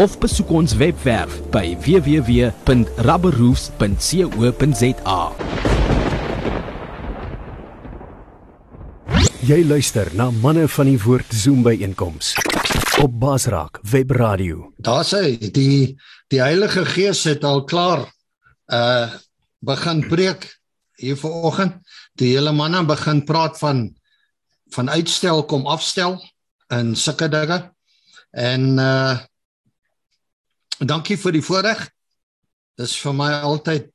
of besoek ons webwerf by www.rubberroofs.co.za. Jy luister na manne van die woord Zoom by einkoms op Basraak Web Radio. Daar sê die die Heilige Gees het al klaar uh begin preek hier vanoggend. Die hele manne begin praat van van uitstel kom afstel en sulke dinge. En uh dankie vir die voorreg. Dis vir my altyd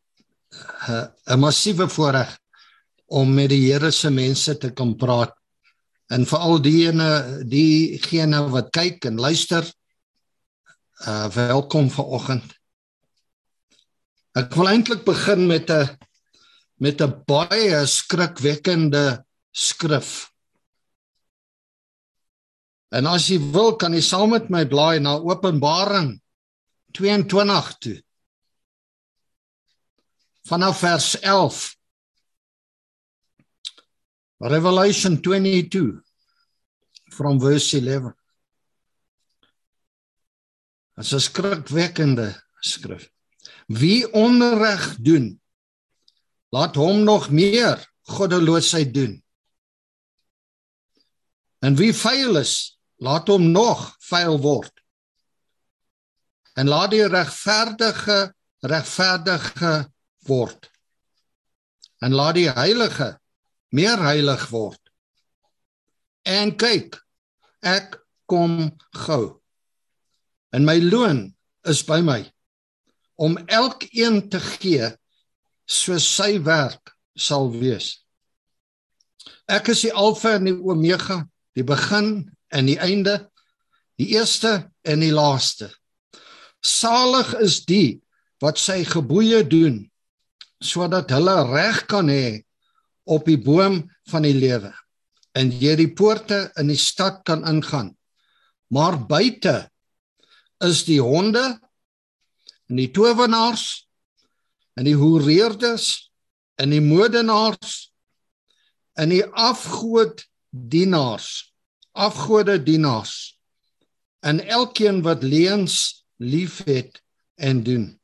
uh, 'n massiewe voorreg om met die Here se mense te kan praat. En veral diegene diegene wat kyk en luister. Uh welkom vanoggend. Ek wil eintlik begin met 'n met 'n baie skrikwekkende skrif. En as jy wil, kan jy saam met my blaai na Openbaring 22 toe. Vanaf vers 11. Revelation 22 from verse 11. Dit is 'n skrikwekkende skrif. Wie onreg doen, laat hom nog meer goddeloosheid doen. En wie vuil is, laat hom nog vuil word en laat die regverdige regverdige word. En laat die heilige meer heilig word. En kyk ek kom gou. En my loon is by my om elkeen te gee soos sy werk sal wees. Ek is die alfa en die omega die begin en die einde die eerste en die laaste Salig is die wat sy geboeye doen sodat hulle reg kan hê op die boom van die lewe en deur die poorte in die stad kan ingaan. Maar buite is die honde en die towenaars en die hoereerdes en die modenaars en die afgod dienaars afgode dienaars en elkeen wat leuns liefhet en doen.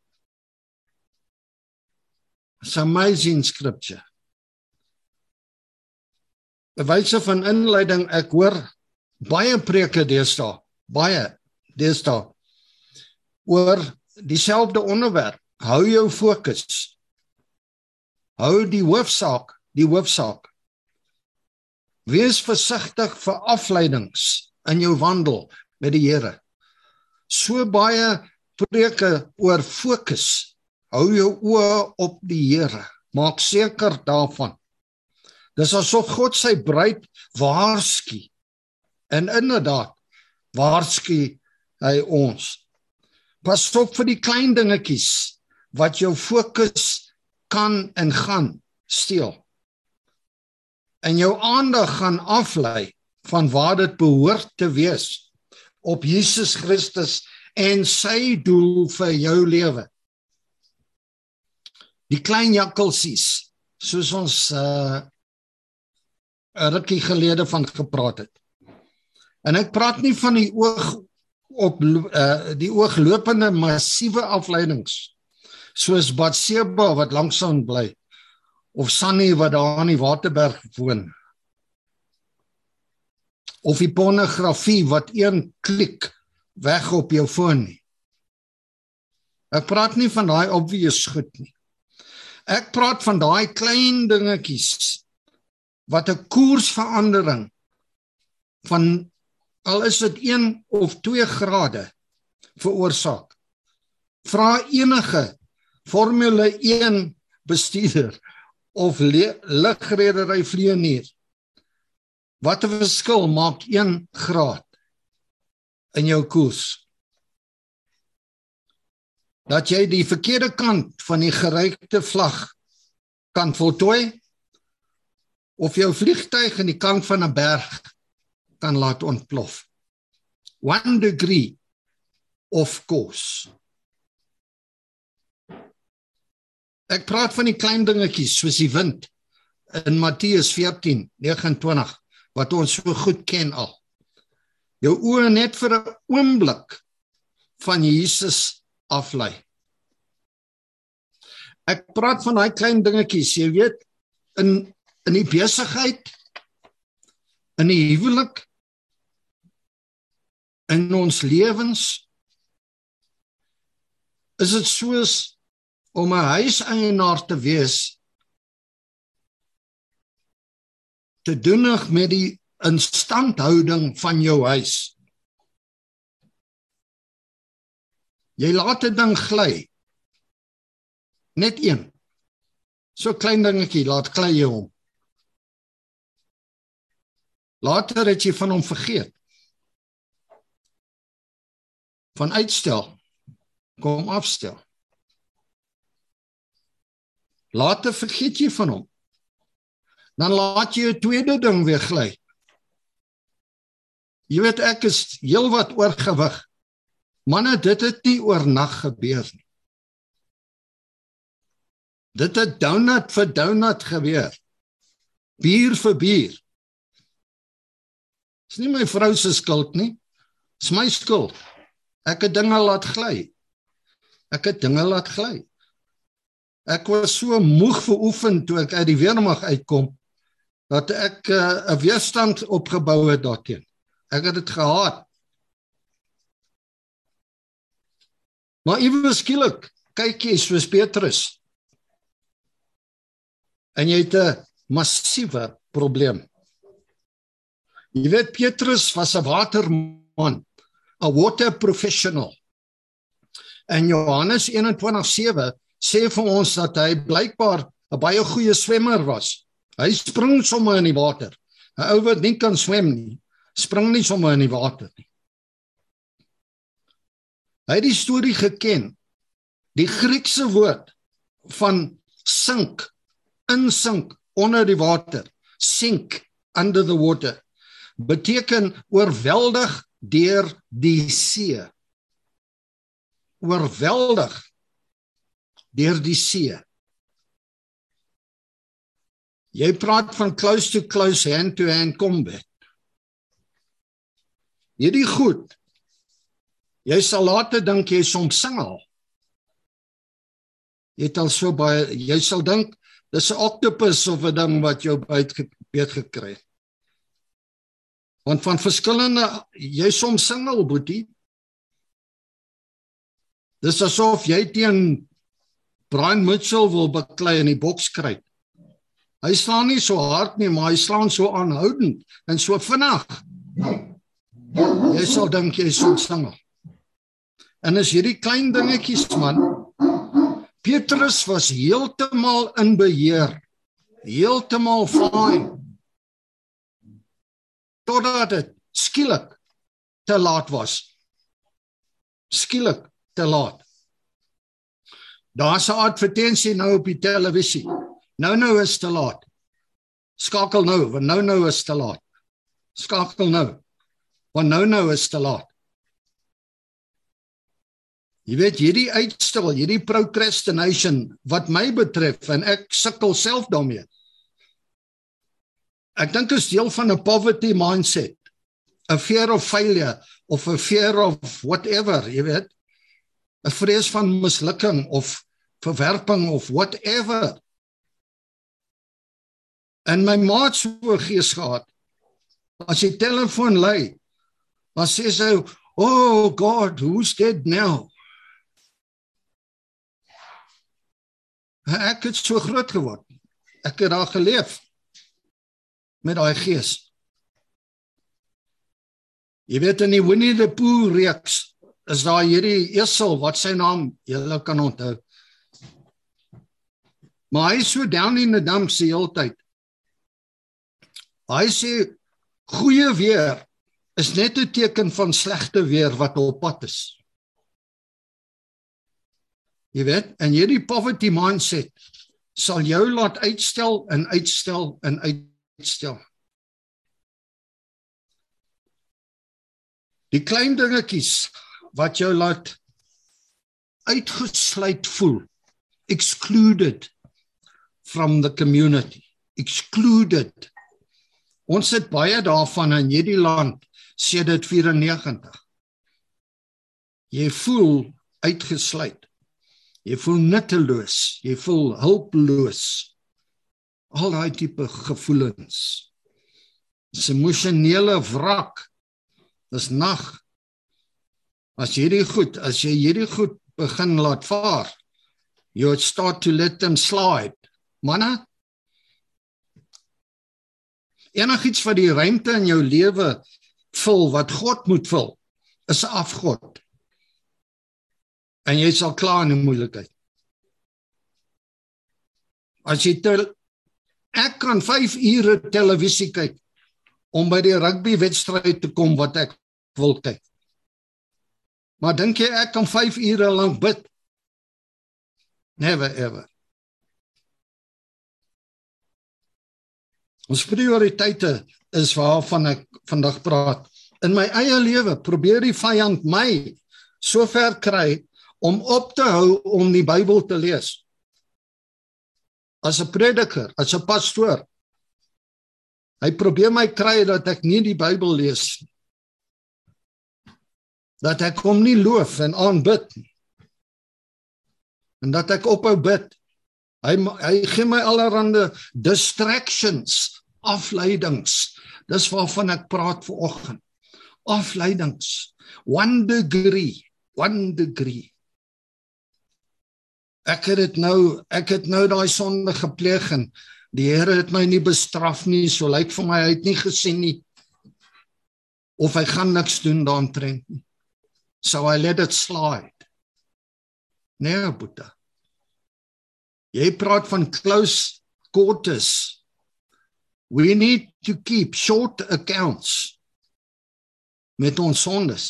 It's amazing scripture. 'n Wyse van inleiding ek hoor baie preke deesdae, baie deesdae oor dieselfde onderwerp. Hou jou fokus. Hou die hoofsaak, die hoofsaak. Wees versigtig vir afleidings in jou wandel met die Here so baie preke oor fokus. Hou jou oë op die Here. Maak seker daarvan. Dis asof God sy bruid waarsku. En inderdaad waarsku hy ons. Pas op vir die klein dingetjies wat jou fokus kan en gaan steel. En jou aandag gaan aflei van waar dit behoort te wees op Jesus Christus en sy doel vir jou lewe. Die klein jakkalsies soos ons uh 'n rukkie gelede van gepraat het. En ek praat nie van die oog op uh die ooglopende massiewe afleidings soos Batseba wat langsaan bly of Sunny wat daar in die Waterberg woon of die pornografie wat een klik weg op jou foon nie. Ek praat nie van daai obvious goed nie. Ek praat van daai klein dingetjies wat 'n koersverandering van al is dit 1 of 2 grade veroorsaak. Vra enige Formule 1 bestuurder of lugredery vlieënier. Wat 'n verskil maak 1 graad in jou koers? Dat jy die verkeerde kant van die gereikte vlag kan voltooi of jou vliegtyg in die kant van 'n berg kan laat ontplof. 1 degree of course. Ek praat van die klein dingetjies soos die wind in Matteus 14:29 wat ons so goed ken al. Jou oë net vir 'n oomblik van Jesus aflei. Ek praat van daai klein dingetjies, jy weet, in in die besigheid, in die huwelik, in ons lewens is dit soos om 'n huiseienaar te wees te doenig met die instandhouding van jou huis. Jy laat 'n ding gly. Net een. So klein dingetjie laat gly jy hom. Later het jy van hom vergeet. Van uitstel kom afstel. Later vergeet jy van hom. Dan laat jy 'n tweede ding weer gly. Jy weet ek is heelwat oorgewig. Manne, dit het nie oornag gebeur nie. Dit het donut vir donut gebeur. Bier vir bier. Dis nie my vrou se skuld nie. Dis my skuld. Ek het dinge laat gly. Ek het dinge laat gly. Ek was so moeg vir oefen toe ek uit die weermag uitkom dat ek eh, 'n uh, weerstand opgebou het daarteen. Ek het dit gehaat. Maar ewe skielik kyk jy soos Petrus. En jy het 'n massiewe probleem. Jy weet Petrus was 'n waterman, 'n water professional. En Johannes 21:7 sê vir ons dat hy blykbaar 'n baie goeie swemmer was. Hy spring sommer in die water. 'n Ou wat nie kan swem nie, spring nie sommer in die water nie. Hy het die storie geken. Die Griekse woord van sink, insink onder die water, sink under the water beteken oorweldig deur die see. Oorweldig deur die see. Jy praat van close to close hand to hand combat. Hierdie goed. Jy sal later dink jy is omsingel. Jy het al so baie jy sal dink dis 'n octopus of 'n ding wat jou byt gebeet gekry het. Want van verskillende jy soms singel boetie. Dis asof jy teen Brian Mitchell wil beklei in die boks kry. Hy slaan nie so hard nie, maar hy slaan so aanhoudend en so vinnig. Jy sal dink jy is so singel. En as hierdie klein dingetjies man Petrus was heeltemal in beheer. Heeltemal fine. Totdat dit skielik te laat was. Skielik te laat. Daar's 'n advertensie nou op die televisie. Nou nou is te laat. Skakel nou, want nou nou is te laat. Skakel nou. Want nou nou is te laat. Jy weet hierdie uitstel, hierdie procrastination wat my betref en ek sukkel self daarmee. Ek dink dit is deel van 'n poverty mindset. A fear of failure of a fear of whatever, jy weet. 'n vrees van mislukking of verwerping of whatever. En my maat so gees gehad. As jy telefoon lui, dan sê sy, "Oh God, who's dead now?" Ek het so groot geword. Ek het daar geleef met daai gees. Jy weet in die Winnie the Pooh reeks is daar hierdie esel wat sy naam julle kan onthou Maar hy is so down in the dumps die hele tyd. Hy sê goeie weer is net 'n teken van slegte weer wat op pad is. Jy weet, en hierdie poverty mindset sal jou laat uitstel en uitstel en uitstel. Die klein dingetjies wat jou laat uitgesluit voel, excluded from the community, excluded. Ons het baie daarvan in hierdie land sedert 94. Jy voel uitgesluit. Jy voel nutteloos, jy voel hulpeloos. Al daai tipe gevoelens. Dis emosionele wrak. Dis nag. As hierdie goed, as jy hierdie goed begin laat vaar, you start to let them slide. Manne, enigiets wat die ruimte in jou lewe vul wat God moet vul, is afgod en jy sal klaar in 'n moeilikheid. As jy tel ek kan 5 ure televisie kyk om by die rugby wedstryd te kom wat ek wil kyk. Maar dink jy ek kan 5 ure lank bid? Never ever. Ons prioriteite is waarvan ek vandag praat. In my eie lewe probeer die vyand my sover kry om op te hou om die Bybel te lees. As 'n prediker, as 'n pastoor. Hy probeer my kry dat ek nie die Bybel lees nie. Dat ek hom nie loof en aanbid nie. En dat ek ophou bid. Hy hy gee my allerlei distractions, afleidings. Dis waarvan ek praat ver oggend. Afleidings. One degree, one degree. Ek het dit nou, ek het nou daai sonde gepleeg en die Here het my nie bestraf nie, so lyk vir my hy het nie gesien nie of hy gaan niks doen daaroor nie. So I let it slide. Nee, Boeta. Jy praat van close quarters. We need to keep short accounts met ons sondes.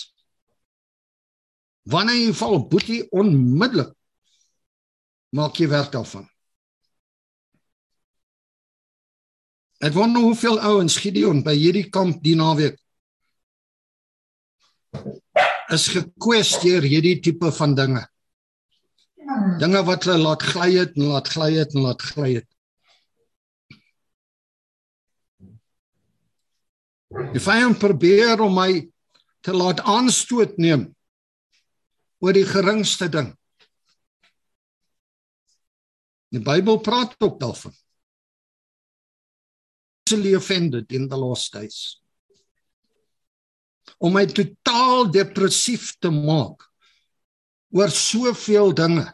Wanneer jy val, boetie onmiddellik maak jy werk daarvan. Ek wonder hoeveel ouens Gideon by hierdie kamp die naweek is gekwesteer hierdie tipe van dinge. Dinge wat hulle laat gly het en laat gly het en laat gly het. Die vyand probeer om my te laat aanstoot neem oor die geringste ding. Die Bybel praat ook daarvan. Easily offended in the last days. Om my totaal depressief te maak oor soveel dinge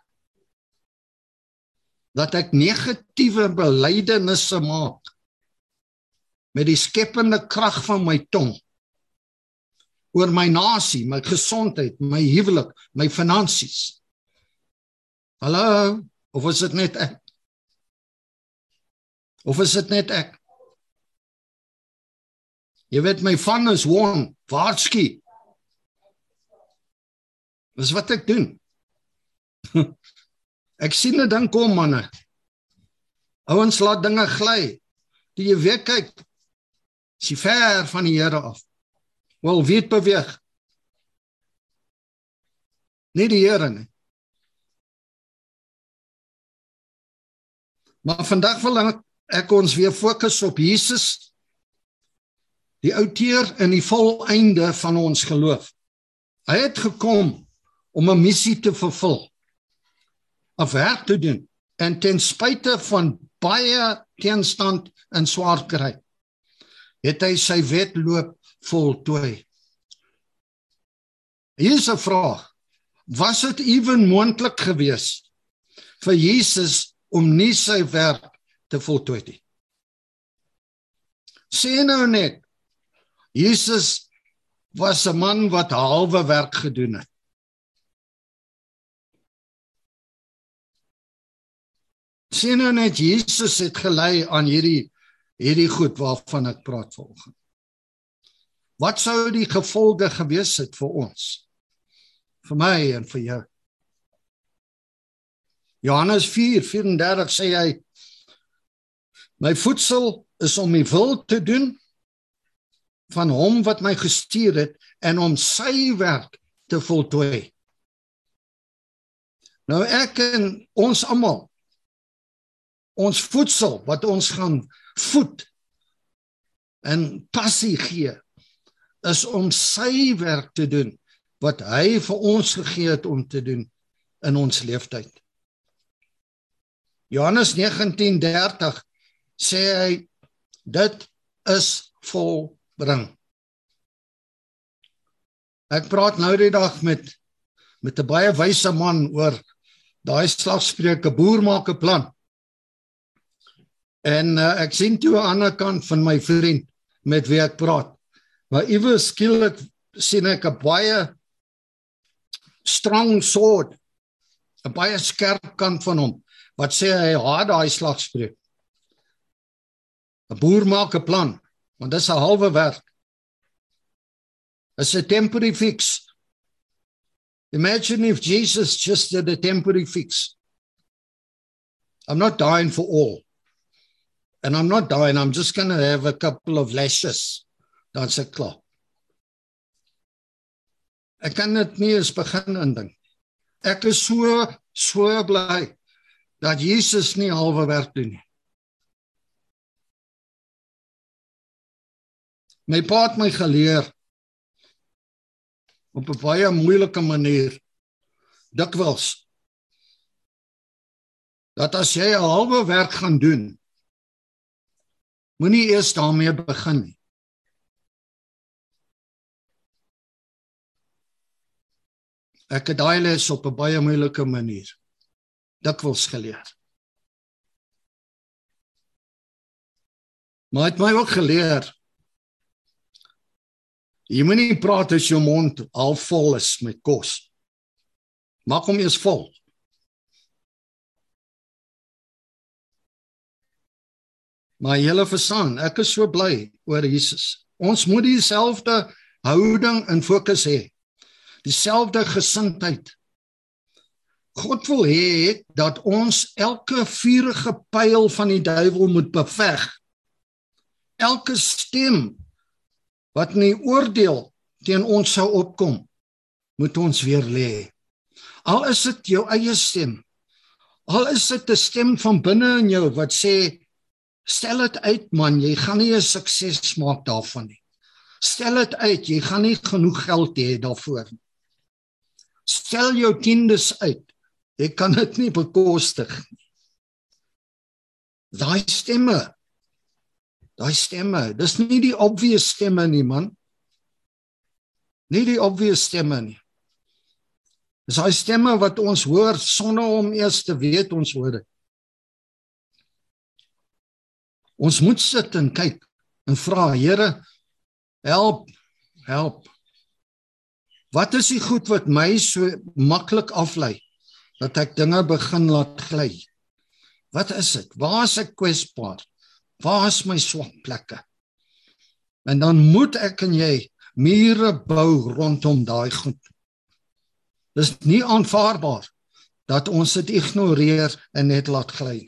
dat ek negatiewe belydenisse maak met die skepende krag van my tong oor my nasie, my gesondheid, my huwelik, my finansies. Hallo, Of is dit net ek? Of is dit net ek? Jy weet my van is won, waarski. Dis wat ek doen. ek sien 'n ding kom manne. Ouens laat dinge gly. Die jy weet kyk. Sy ver van die Here af. Wel weet beweeg. Nie die Here nie. Maar vandag wil ek ons weer fokus op Jesus. Die outeur en die volëinde van ons geloof. Hy het gekom om 'n missie te vervul. 'n Werk te doen en ten spyte van baie teenstand en swaar kry, het hy sy wedloop voltooi. Hier is 'n vraag. Was dit ewen moontlik geweest vir Jesus om nie sy werk te voltooi nie. Sien nou net. Jesus was 'n man wat halwe werk gedoen het. Sien nou net Jesus het gelei aan hierdie hierdie goed waarvan ek praat volgens. Wat sou die gevolge gewees het vir ons? Vir my en vir jou. Johannes 4:34 sê hy My voedsel is om die wil te doen van hom wat my gestuur het en om sy werk te voltooi. Nou ek en ons almal ons voedsel wat ons gaan voed en passie gee is om sy werk te doen wat hy vir ons gegee het om te doen in ons lewenstyd. Johannes 19:30 sê hy dit is volbring. Ek praat nou die dag met met 'n baie wyse man oor daai slagspreuke boer maak 'n plan. En uh, ek sien toe aan die ander kant van my vriend met wie ek praat. Maar iewers skielik sien ek 'n baie strong sword, 'n baie skerp kant van hom wat sê hy haat daai slagspreuk. 'n Boer maak 'n plan, want dit is 'n halwe werk. It's a temporary fix. Imagine if Jesus just did a temporary fix. I'm not dying for all. And I'm not dying, I'm just going to have a couple of lashes. Dan's ek klaar. Ek kan dit nie eens begin indink. Ek is so so bly dat Jesus nie halwe werk doen nie. My pa het my geleer op 'n baie moeilike manier dikwels dat as jy 'n halwe werk gaan doen moenie eers daarmee begin nie ek het daai les op 'n baie moeilike manier dikwels geleer maar het my ook geleer Jy moenie praat as jou mond half vol is met kos. Maak hom eers vol. Maar julle verstaan, ek is so bly oor Jesus. Ons moet dieselfde houding en fokus hê. Dieselfde gesindheid. God wil hê dat ons elke vuurige pyl van die duiwel moet beveg. Elke stem wat in oordeel teen ons sou opkom, moet ons weer lê. Al is dit jou eie stem. Al is dit 'n stem van binne in jou wat sê stel dit uit man, jy gaan nie 'n sukses maak daarvan nie. Stel dit uit, jy gaan nie genoeg geld hê daarvoor nie. Stel jou tiendes uit. Jy kan dit nie bekostig nie. Daai stemme Daai stemme, dis nie die obvious stemme nie, man. Nie die obvious stemme nie. Dis daai stemme wat ons hoor sonder om eers te weet ons hoor dit. Ons moet sit en kyk en vra, Here, help, help. Wat is die goed wat my so maklik aflei dat ek dinge begin laat gly? Wat is dit? Waar is ek kwesbaar? Waar is my swak plekke? En dan moet ek en jy mure bou rondom daai goed. Dis nie aanvaarbaar dat ons dit ignoreer en net laat gly.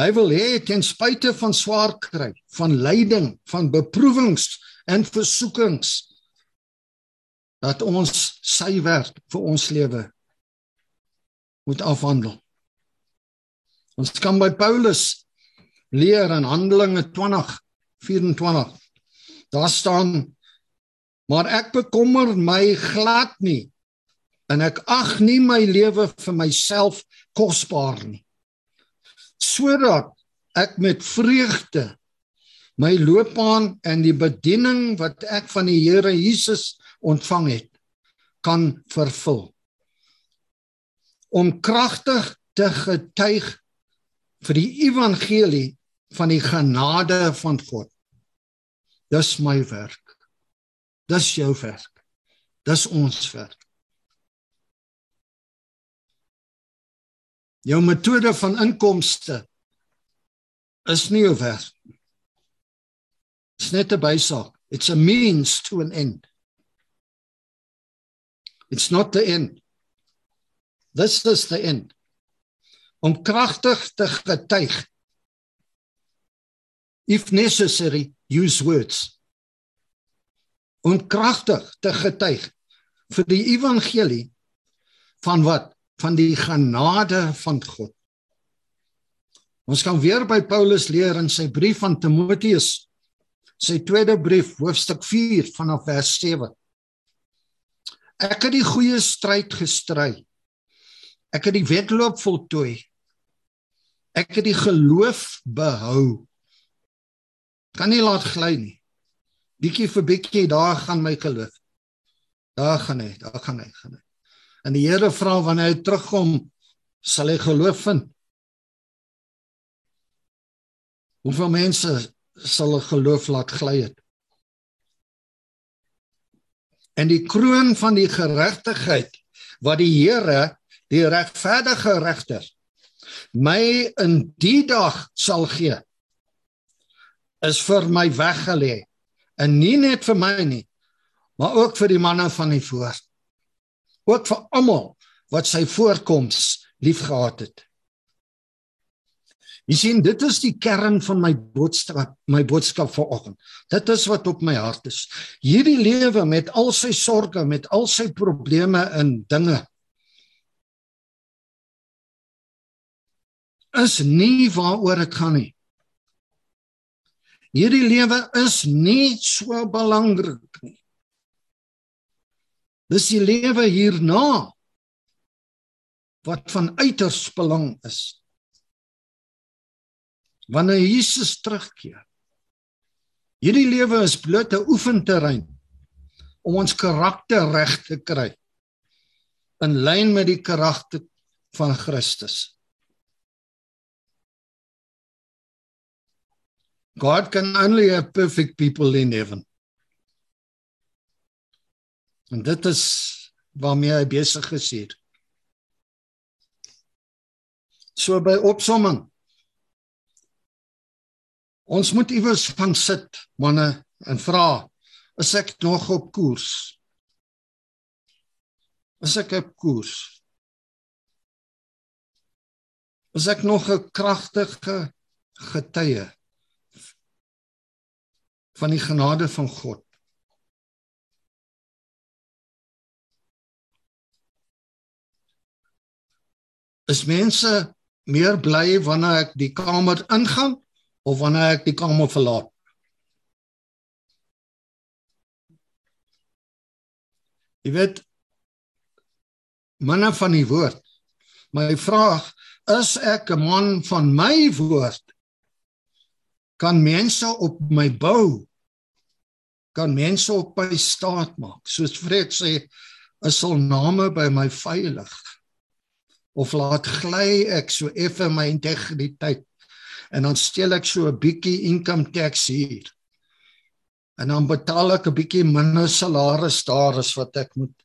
Hy wil hê ten spyte van swaar kry, van lyding, van beproewings en versoekings dat ons sy werk vir ons lewe moet afhandel. Ons kan by Paulus leer in Handelinge 20:24. Daar staan: Maar ek bekommer my glad nie en ek ag nie my lewe vir myself kosbaar nie. Sodat ek met vreugde my loopbaan en die bediening wat ek van die Here Jesus ontvang het kan vervul om kragtig te getuig vir die evangelie van die genade van God. Dis my werk. Dis jou werk. Dis ons werk. Jou metode van inkomste is nie jou werk. Dit's net 'n bysaak. It's a means to an end. It's not the end. This is the end. Om kragtig te getuig. If necessary, use words. Om kragtig te getuig vir die evangelie van wat? Van die genade van God. Ons kan weer by Paulus leer in sy brief aan Timoteus, sy tweede brief, hoofstuk 4 vanaf vers 7. Ek het die goeie stryd gestry. Ek het die wedloop voltooi. Ek het die geloof behou. Kan nie laat gly nie. Bietjie vir bietjie daar gaan my geloof. Daar gaan hy, daar gaan hy, gaan hy. En die Here vra wanneer hy terugkom, sal hy geloof vind. Hoeveel mense sal 'n geloof laat gly het? En die kroon van die geregtigheid wat die Here, die regverdige regter, my in die dag sal gee, is vir my weggelê. En nie net vir my nie, maar ook vir die manne van die woord. Ook vir almal wat sy voorkoms liefgehad het. Jy sien, dit is die kern van my boodskap, my boodskap vanoggend. Dit is wat op my hart is. Hierdie lewe met al sy sorges, met al sy probleme en dinge is nie waaroor dit gaan nie. Hierdie lewe is nie so belangrik nie. Dis die lewe hierna wat van uiters belang is wanneer Jesus terugkeer. Hierdie lewe is bloot 'n oefenterrein om ons karakter reg te kry in lyn met die karakter van Christus. God can only have perfect people in heaven. En dit is waarmee hy besig gesien. So by opsomming Ons moet iewers van sit manne en vra is ek nog op koers? Is ek op koers? Is ek nog 'n kragtige getuie van die genade van God? Is mense meer bly wanneer ek die kamer ingaan of wanneer ek die kamer verlaat. Jy weet manne van die woord. My vraag is ek 'n man van my woord? Kan mense op my bou? Kan mense op my staat maak? Soos Fred sê, is sal name by my veilig. Of laat gly ek so effe my integriteit en dan steel ek so 'n bietjie income tax hier. En dan betaal ek 'n bietjie minder salaris daar as wat ek moet.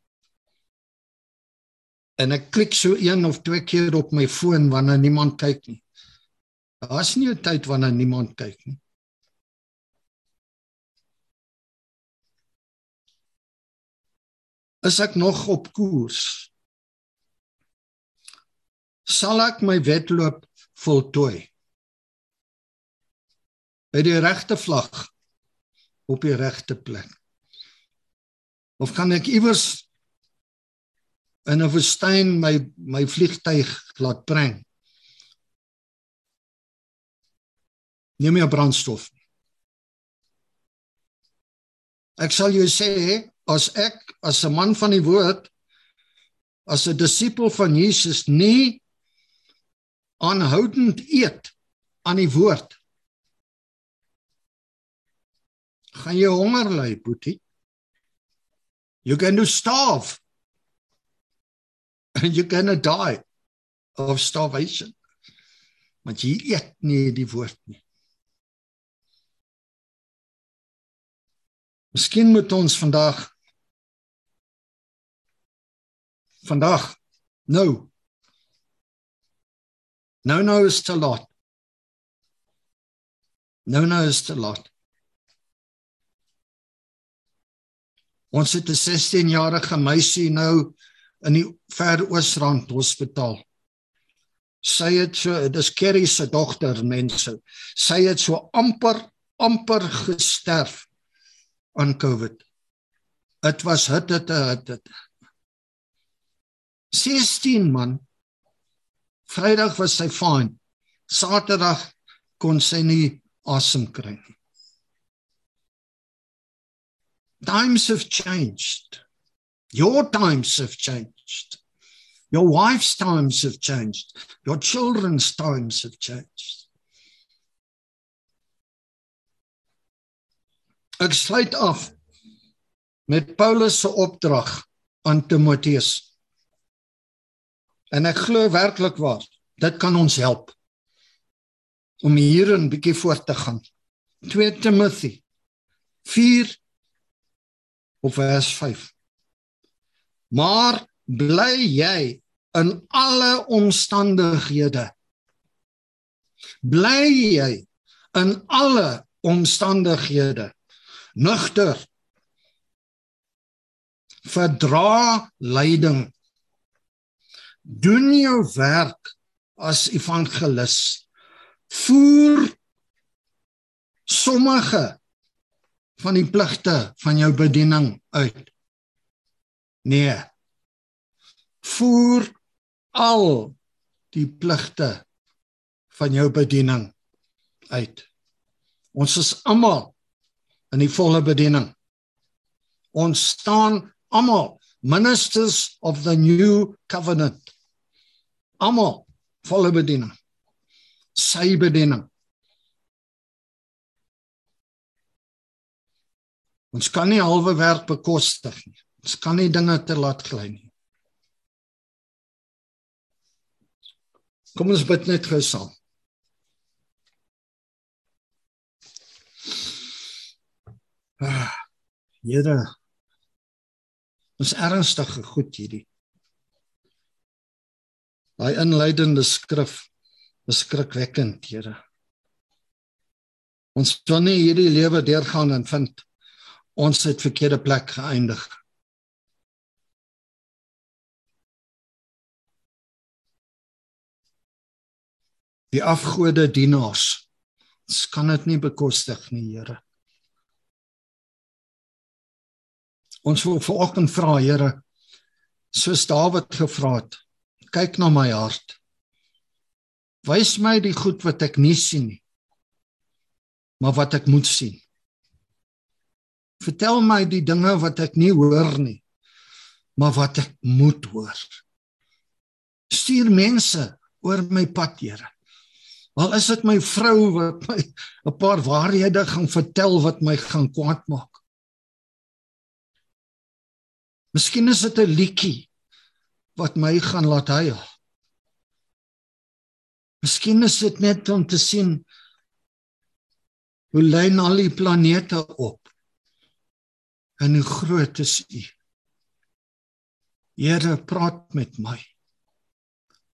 En ek klik so een of twee keer op my foon wanneer niemand kyk nie. Daar's nie 'n tyd wanneer niemand kyk nie. Is ek nog op koers? Sal ek my wedloop voltooi? by die regte vlag op die regte plek? Of kan ek iewers in 'n woestyn my my vliegtyg laat bring? Neem my brandstof. Ek sal jou sê as ek as 'n man van die woord as 'n disipel van Jesus nie aanhoudend eet aan die woord gaan jy honger ly, boetie. You're going to starve. And going to die of starvation. Want jy eet nie die woord nie. Miskien moet ons vandag vandag nou Nou nou is te laat. Nou nou is te laat. Ons het 'n 16-jarige meisie nou in die Ver Oosrand Hospitaal. Sy het so dis Kerry se dogter mense. Sy het so amper amper gesterf aan COVID. Dit was hit dit dit. 16 man. Vrydag was sy fyn. Saterdag kon sy nie asem kry nie. Times have changed. Your times have changed. Your wife's times have changed. Your children's times have changed. Ek sluit af met Paulus se opdrag aan Timoteus. En ek glo werklik waar, dit kan ons help om hier 'n bietjie voort te gaan. 2 Timothy 4 of vers 5. Maar bly jy in alle omstandighede. Bly jy in alle omstandighede nugter verdra lyding doen jou werk as evangelis voer sommige van die pligte van jou bediening uit nee voer al die pligte van jou bediening uit ons is almal in die volle bediening. Ons staan almal ministers of the new covenant. Almal volle bediening. Sy bediening. Ons kan nie halwe werk bekostig nie. Ons kan nie dinge te laat gly nie. Kom ons bid net gou saam. Ah, Here. Ons ernstige goed hierdie. Daai inleidende skrif is skrikwekkend, Here. Ons kan nie hierdie lewe deurgaan en vind ons het verkeerde plek geëindig. Die afgode dienaars. Ons kan dit nie bekostig nie, Here. Ons wil vanoggend vra Here soos Dawid gevra het. Kyk na my hart. Wys my die goed wat ek nie sien nie. Maar wat ek moet sien. Vertel my die dinge wat ek nie hoor nie. Maar wat ek moet hoor. Stuur mense oor my pad, Here. Al is dit my vrou wat my 'n paar waarhede gaan vertel wat my gaan kwaad maak. Miskien is dit 'n liedjie wat my gaan laat huil. Miskien is dit net om te sien hoe lyn al die planete op. En hoe groot is U? Here, praat met my.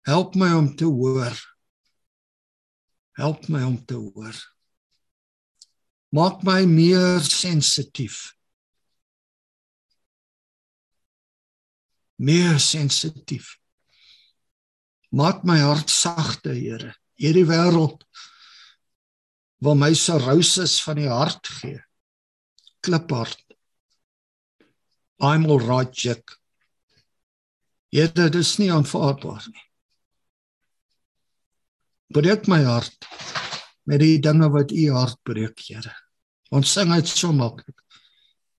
Help my om te hoor. Help my om te hoor. Maak my meer sensitief. Meer sensitief. Maak my hart sagte, Here. Hierdie wêreld wil my se roses van die hart gee. Kliphart. I'm all right, Jack. Here, dit is nie aanvaarbaar nie. Breek my hart met die dinge wat u hart breek, Here. Ons sing dit so maklik.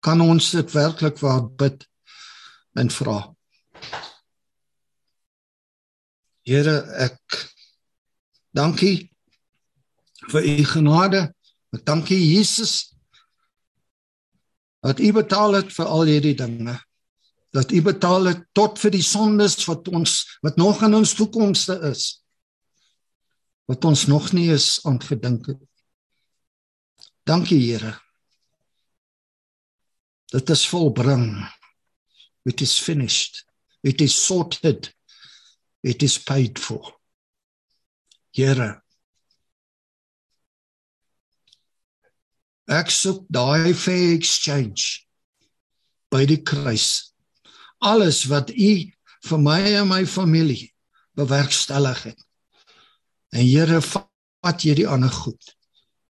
Kan ons dit werklik waar bid en vra? Here, ek dankie vir u genade. Ek dankie Jesus dat u betaal het vir al hierdie dinge. Dat u betaal het tot vir die sondes wat ons wat nog in ons toekomste is. Wat ons nog nie is aangedink het. Dankie Here. Dit is volbring. It is finished. It is sorted. It is paid for. Here. Ek soek daai fair exchange by die kruis. Alles wat u vir my en my familie bewerkstellig het. En Here, vat jy die ander goed.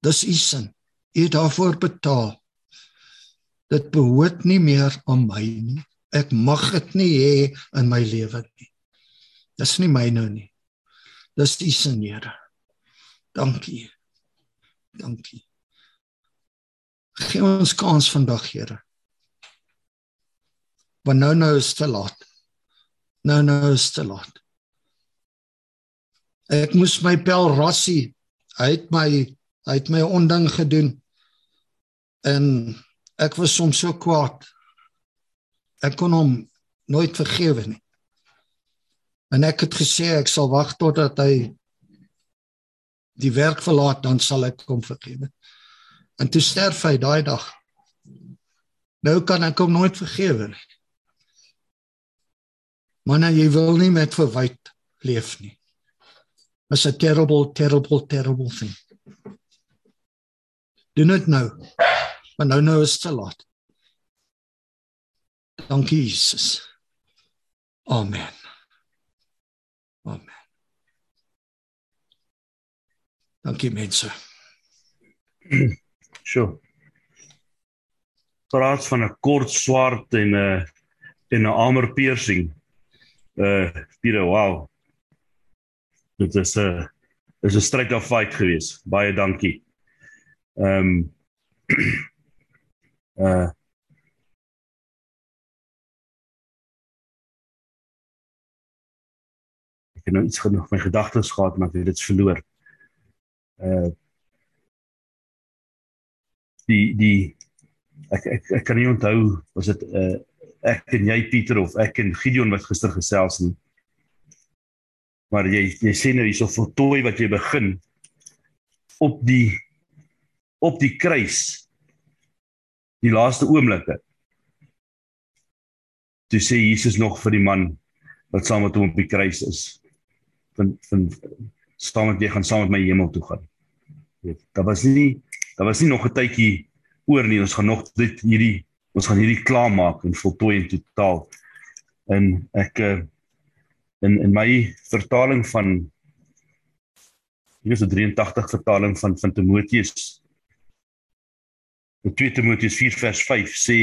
Dis u sin. U het daarvoor betaal. Dit behoort nie meer aan my nie. Ek mag dit nie hê in my lewe nie. Dis nie myne nie. Dis U se Here. Dankie. Dankie. Gee ons kans vandag, Here. Want nou nou is te laat. Nou nou is te laat. Ek moes my pel rassie. Hy het my hy het my onding gedoen. En ek was soms so kwaad. Ek kon hom nooit vergewe nie. En ek het gesê ek sal wag totdat hy die werk verlaat dan sal ek hom vergewe. En toe sterf hy daai dag. Nou kan ek hom nooit vergewe nie. Maar nou jy wil nie met verwyd leef nie. It's a terrible terrible terrible thing. Doen dit nou. Maar nou nou is te laat. Dankie Jesus. Amen. Amen. Dankie mense. Sjoe. Praat van 'n kort swart en 'n en 'n armor piercing. Uh, Pieter, wow. Dit is 'n is 'n strike of fight geweest. Baie dankie. Ehm um, uh het nou iets genoeg my gedagtes gehad maar ek het dit verloor. Uh die die ek ek ek kan nie onthou was dit uh ek en jy Pieter of ek en Gideon wat gister gesels nie. Maar jy jy sê nou hierso voltooi wat jy begin op die op die kruis die laaste oomblikke. Toe sê Jesus nog vir die man wat saam met hom op die kruis is van van saam met jy gaan saam met my hemel toe gaan. Weet, daar was nie daar was nie nog 'n tydjie oor nie. Ons gaan nog dit hierdie ons gaan hierdie klaar maak en voltooi in totaal. En ek eh, in in my vertaling van hier is 'n 83 vertaling van van Timoteus. In 2 Timoteus 4 vers 5 sê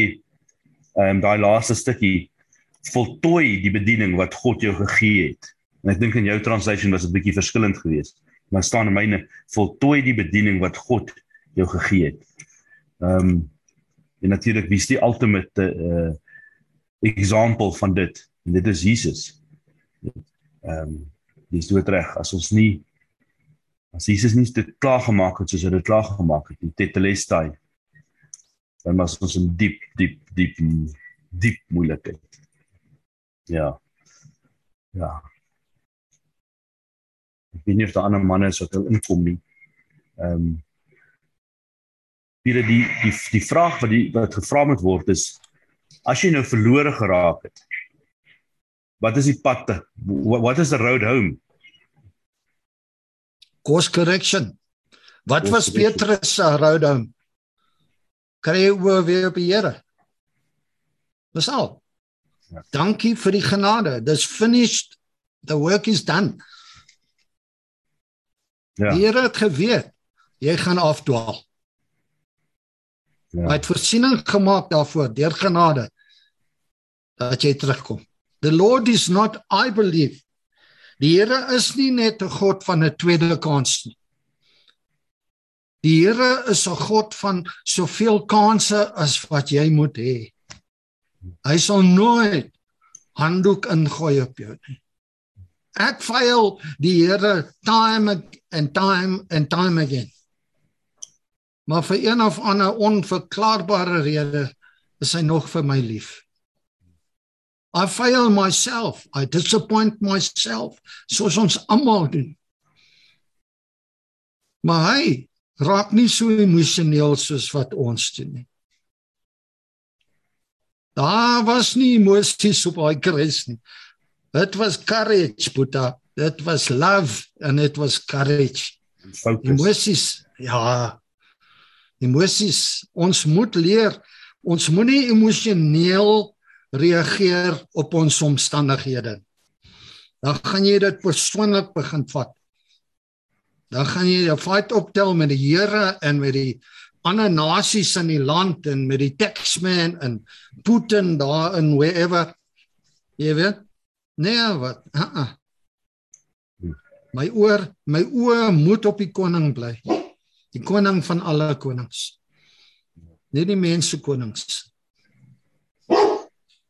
ehm um, daai laaste stukkie voltooi die bediening wat God jou gegee het. En ek dink in jou translation was dit bietjie verskillend geweest. Maar staan in myne voltooi die bediening wat God jou gegee het. Ehm um, en natuurlik wie is die ultimate uh example van dit? En dit is Jesus. Ehm um, dis dood reg as ons nie as Jesus nie dit klaar gemaak het soos hy dit klaar gemaak het in Tetelestai dan was ons in diep diep diep diep moeilikheid. Ja. Ja. Ek weet nie of daar ander manne is wat wil inkom nie. Ehm um, die die die die vraag wat die wat gevra moet word is as jy nou verlore geraak het wat is die pad what, is the road home? Course correction. Wat was Petrus se road home? Kry jy oor weer op die Here? Dis al. Ja. dankie vir die genade. Dis finished. The work is done ja die Here het geweet jy gaan afdwaal Ja. Hy het voorsiening gemaak daarvoor deur genade dat jy terugkom. The Lord is not I believe. Die Here is nie net 'n God van 'n tweede kans nie. Die Here is 'n God van soveel kansse as wat jy moet hê. Hy sal nooit handdoek ingooi op jou nie. Ek faal die Here time and time and time again. Maar vir een of ander onverklaarbare rede is hy nog vir my lief. I fail myself. I disappoint myself soos ons almal doen. Maar hy raak nie so emosioneel soos wat ons doen nie. Daar was nie emosies op hy kruis nie. Dit was courage, Boeta. Dit was love and it was courage. Fokus. Emosies, ja. Emosies, ons moet leer ons moenie emosioneel reageer op ons omstandighede. Dan gaan jy dit persoonlik begin vat. Dan gaan jy 'n fight optel met die Here en met die ander nasies in die land en met die taxman en Putin daar in wherever. Jy weet? Nee, wat? Uh -uh. My oor, my oë moet op die koning bly. Die koning van alle konings. Nie die mense konings.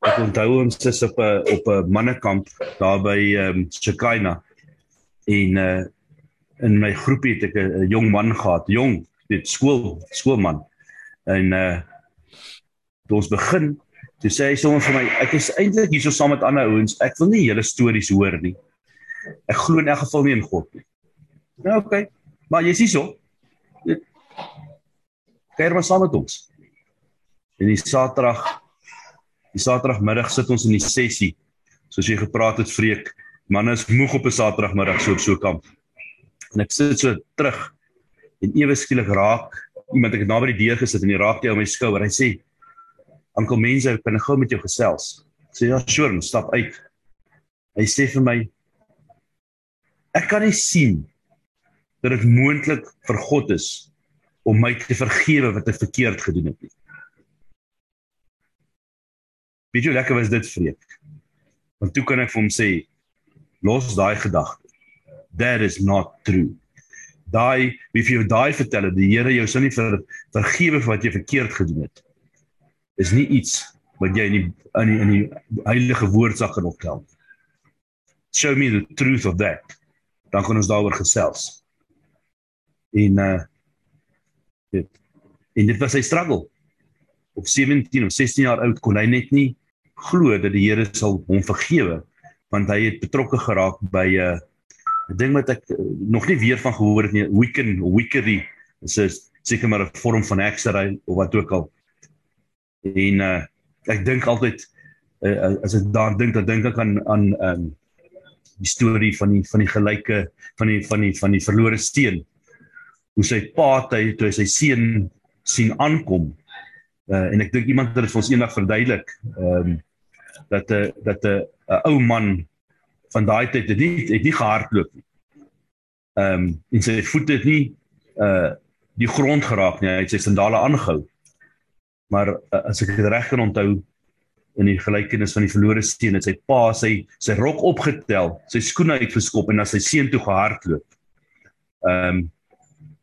Ek onthou ons is op 'n op 'n mannekamp daar by ehm um, Chikaina. En uh in my groepie het ek 'n jong man gehad, jong, weet skool, skoolman. En uh toe ons begin, toe sê hy sommer vir my, ek is eintlik hierso saam met ander ouens. Ek wil nie julle stories hoor nie. Ek glo in elk geval nie in God nie. Nou oké, okay, maar jy's hierso. Kyk maar saam met ons. En die Saterdag Die Saterdagmiddag sit ons in die sessie. Soos jy gepraat het, Freek, manne is moeg op 'n Saterdagmiddag so op so kamp. En ek sit so terug en ewe skielik raak iemand ek het naby die deur gesit en hy raak jy op my skouer. Hy sê: "Ankel mense, ek gou met jou gesels?" Sê: "Ja, sure, stap uit." Hy sê vir my: "Ek kan nie sien dat dit moontlik vir God is om my te vergewe wat ek verkeerd gedoen het nie." Weet jy lekker was dit vreek? Want toe kan ek vir hom sê los daai gedagte. That is not true. Daai wie vir jou daai vertel het die Here jou sou nie ver, vergewe vir wat jy verkeerd gedoen het. Is nie iets wat jy in die in die, in die heilige woord sal kan optel. Show me the truth of that. Dan kan ons daaroor gesels. En uh dit en dit was sy struggle. Op 17 of 16 jaar oud kon hy net nie glo dat die Here sal hom vergewe want hy het betrokke geraak by 'n uh, ding wat ek uh, nog nie weer van gehoor het nie Wiccan Wickery is 'n seker maar 'n vorm van heksery of wat ook al en uh, ek dink altyd uh, as ek daar dink dan dink ek aan aan um, die storie van die van die gelyke van die van die van die verlore steen hoe sy pa hy toe hy sy seun sien aankom uh, en ek dink iemand het dit vir ons eendag verduidelik um, dat 'n uh, dat 'n uh, ou man van daai tyd het nie het nie gehardloop nie. Ehm um, en sy voete het nie uh die grond geraak nie. Hy het sy sandale aangehou. Maar uh, as ek dit reg kan onthou in die gelykenis van die verlore steen het sy pa sy sy rok opgetel, sy skoene uitgeskop en na sy seun toe gehardloop. Ehm um,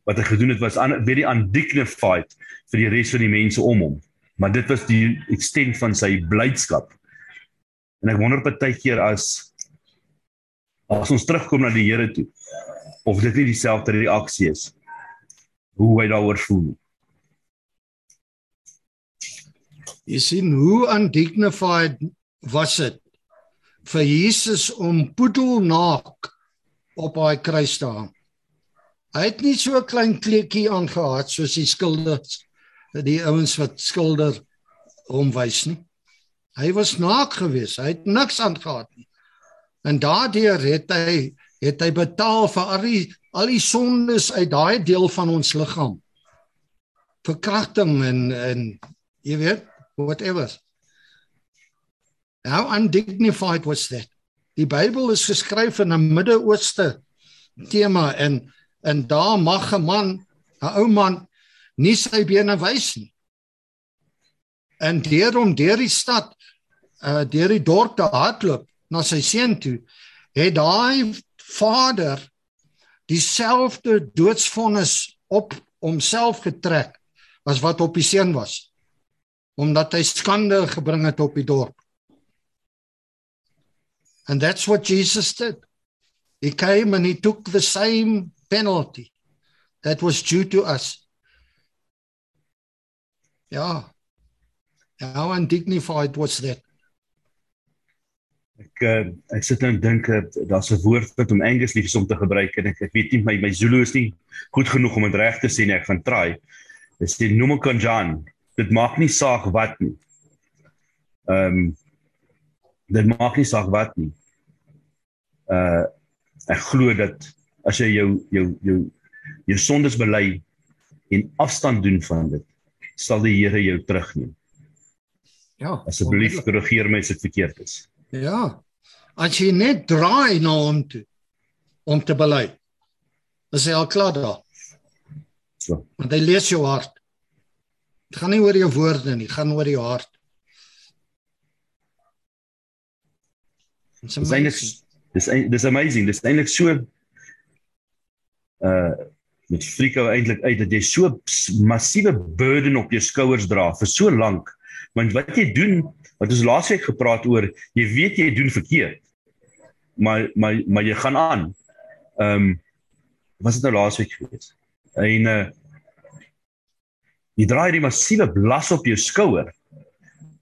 wat hy gedoen het was aan very undignified vir die res van die mense om hom. Maar dit was die extent van sy blydskap. En ek wonder baie keer as as ons terugkom na die Here toe of dit nie dieselfde reaksie is hoe hy daaroor voel. Jy sien hoe undignified was dit vir Jesus om poedelnaak op daai kruis te hang. Hy het nie so 'n klein kleedjie aangehad soos die skilders die ouens wat skilder hom wys nie. Hy was naak geweest. Hy het niks aangehad nie. En daardeur het hy het hy betaal vir al die al die sondes uit daai deel van ons liggaam. Verkrachting en en jy weet whatever. How undignified was that? Die Bybel is geskryf in 'n Midde-Ooste tema en en daar mag 'n man, 'n ou man nie sy bene wys nie. En deur om deur die stad uh deur die dorp te hardloop na sy seun toe, het daai vader dieselfde doodsvonnis op homself getrek as wat op die seun was omdat hy skande gebring het op die dorp. And that's what Jesus did. He came and he took the same penalty that was due to us. Ja. How undignified was that? Ek uh, ek sit nou en dink uh, daar's 'n woord wat om Engels liefs om te gebruik en ek ek weet nie my my Zulu is nie goed genoeg om dit reg te sê nie. Ek gaan try. Dit sê nomo konjan. Dit maak nie saak wat nie. Ehm um, dit maak nie saak wat nie. Uh Ek glo dat as jy jou jou jou jou sondes bely en afstand doen van dit, sal die Here jou terugneem. Ja. Asseblief korrigeer my as dit verkeerd is. Ja. As jy net draai na hom toe om te bely. Is hy al klaar daar? So. Want hy lees jou hart. Dit gaan nie oor jou woorde nie, dit gaan oor jou hart. Dis Dis eintlik dis ein- dis amazing. Dis eintlik so uh met Frieko eintlik uit dat jy so massiewe burden op jou skouers dra vir so lank. Want wat jy doen, wat ons laasweek gepraat oor, jy weet jy doen verkeerd. Maar maar maar jy gaan aan. Ehm um, was dit nou laasweek gewees? En uh jy dra hierdie massiewe las op jou skouer.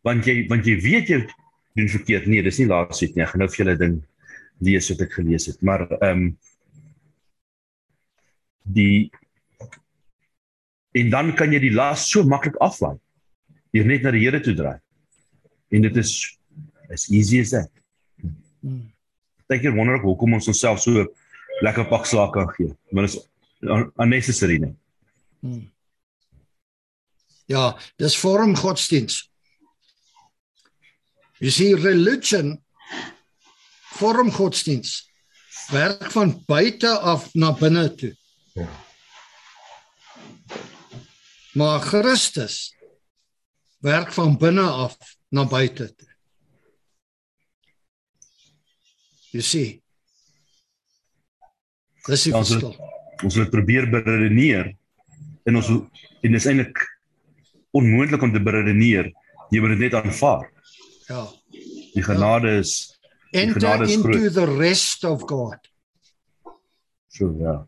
Want jy want jy weet jy doen verkeerd. Nee, dis nie laasweek nie. Ek gaan nou vir julle ding lees wat ek gelees het. Maar ehm um, die en dan kan jy die las so maklik aflaai. Jy net na die Here toe draai. En dit is as easy as that. Hmm. Dink jy wonder ek hoekom ons onsself so lekker pak slaag kan gee. Dit is un- unnecessary nie. Hmm. Ja, dis vorm godsdiens. Jy sien religion vorm godsdiens werk van buite af na binne toe. Ja. Maar Christus werk van binne af na buite toe. Jy sien. Dis die Ja, verskil. Ons wil probeer beredeneer en ons en dit is eintlik onmoontlik om te beredeneer. Jy moet dit net aanvaar. Ja. Die genade is Enter genade is into groot. the rest of God. so ja.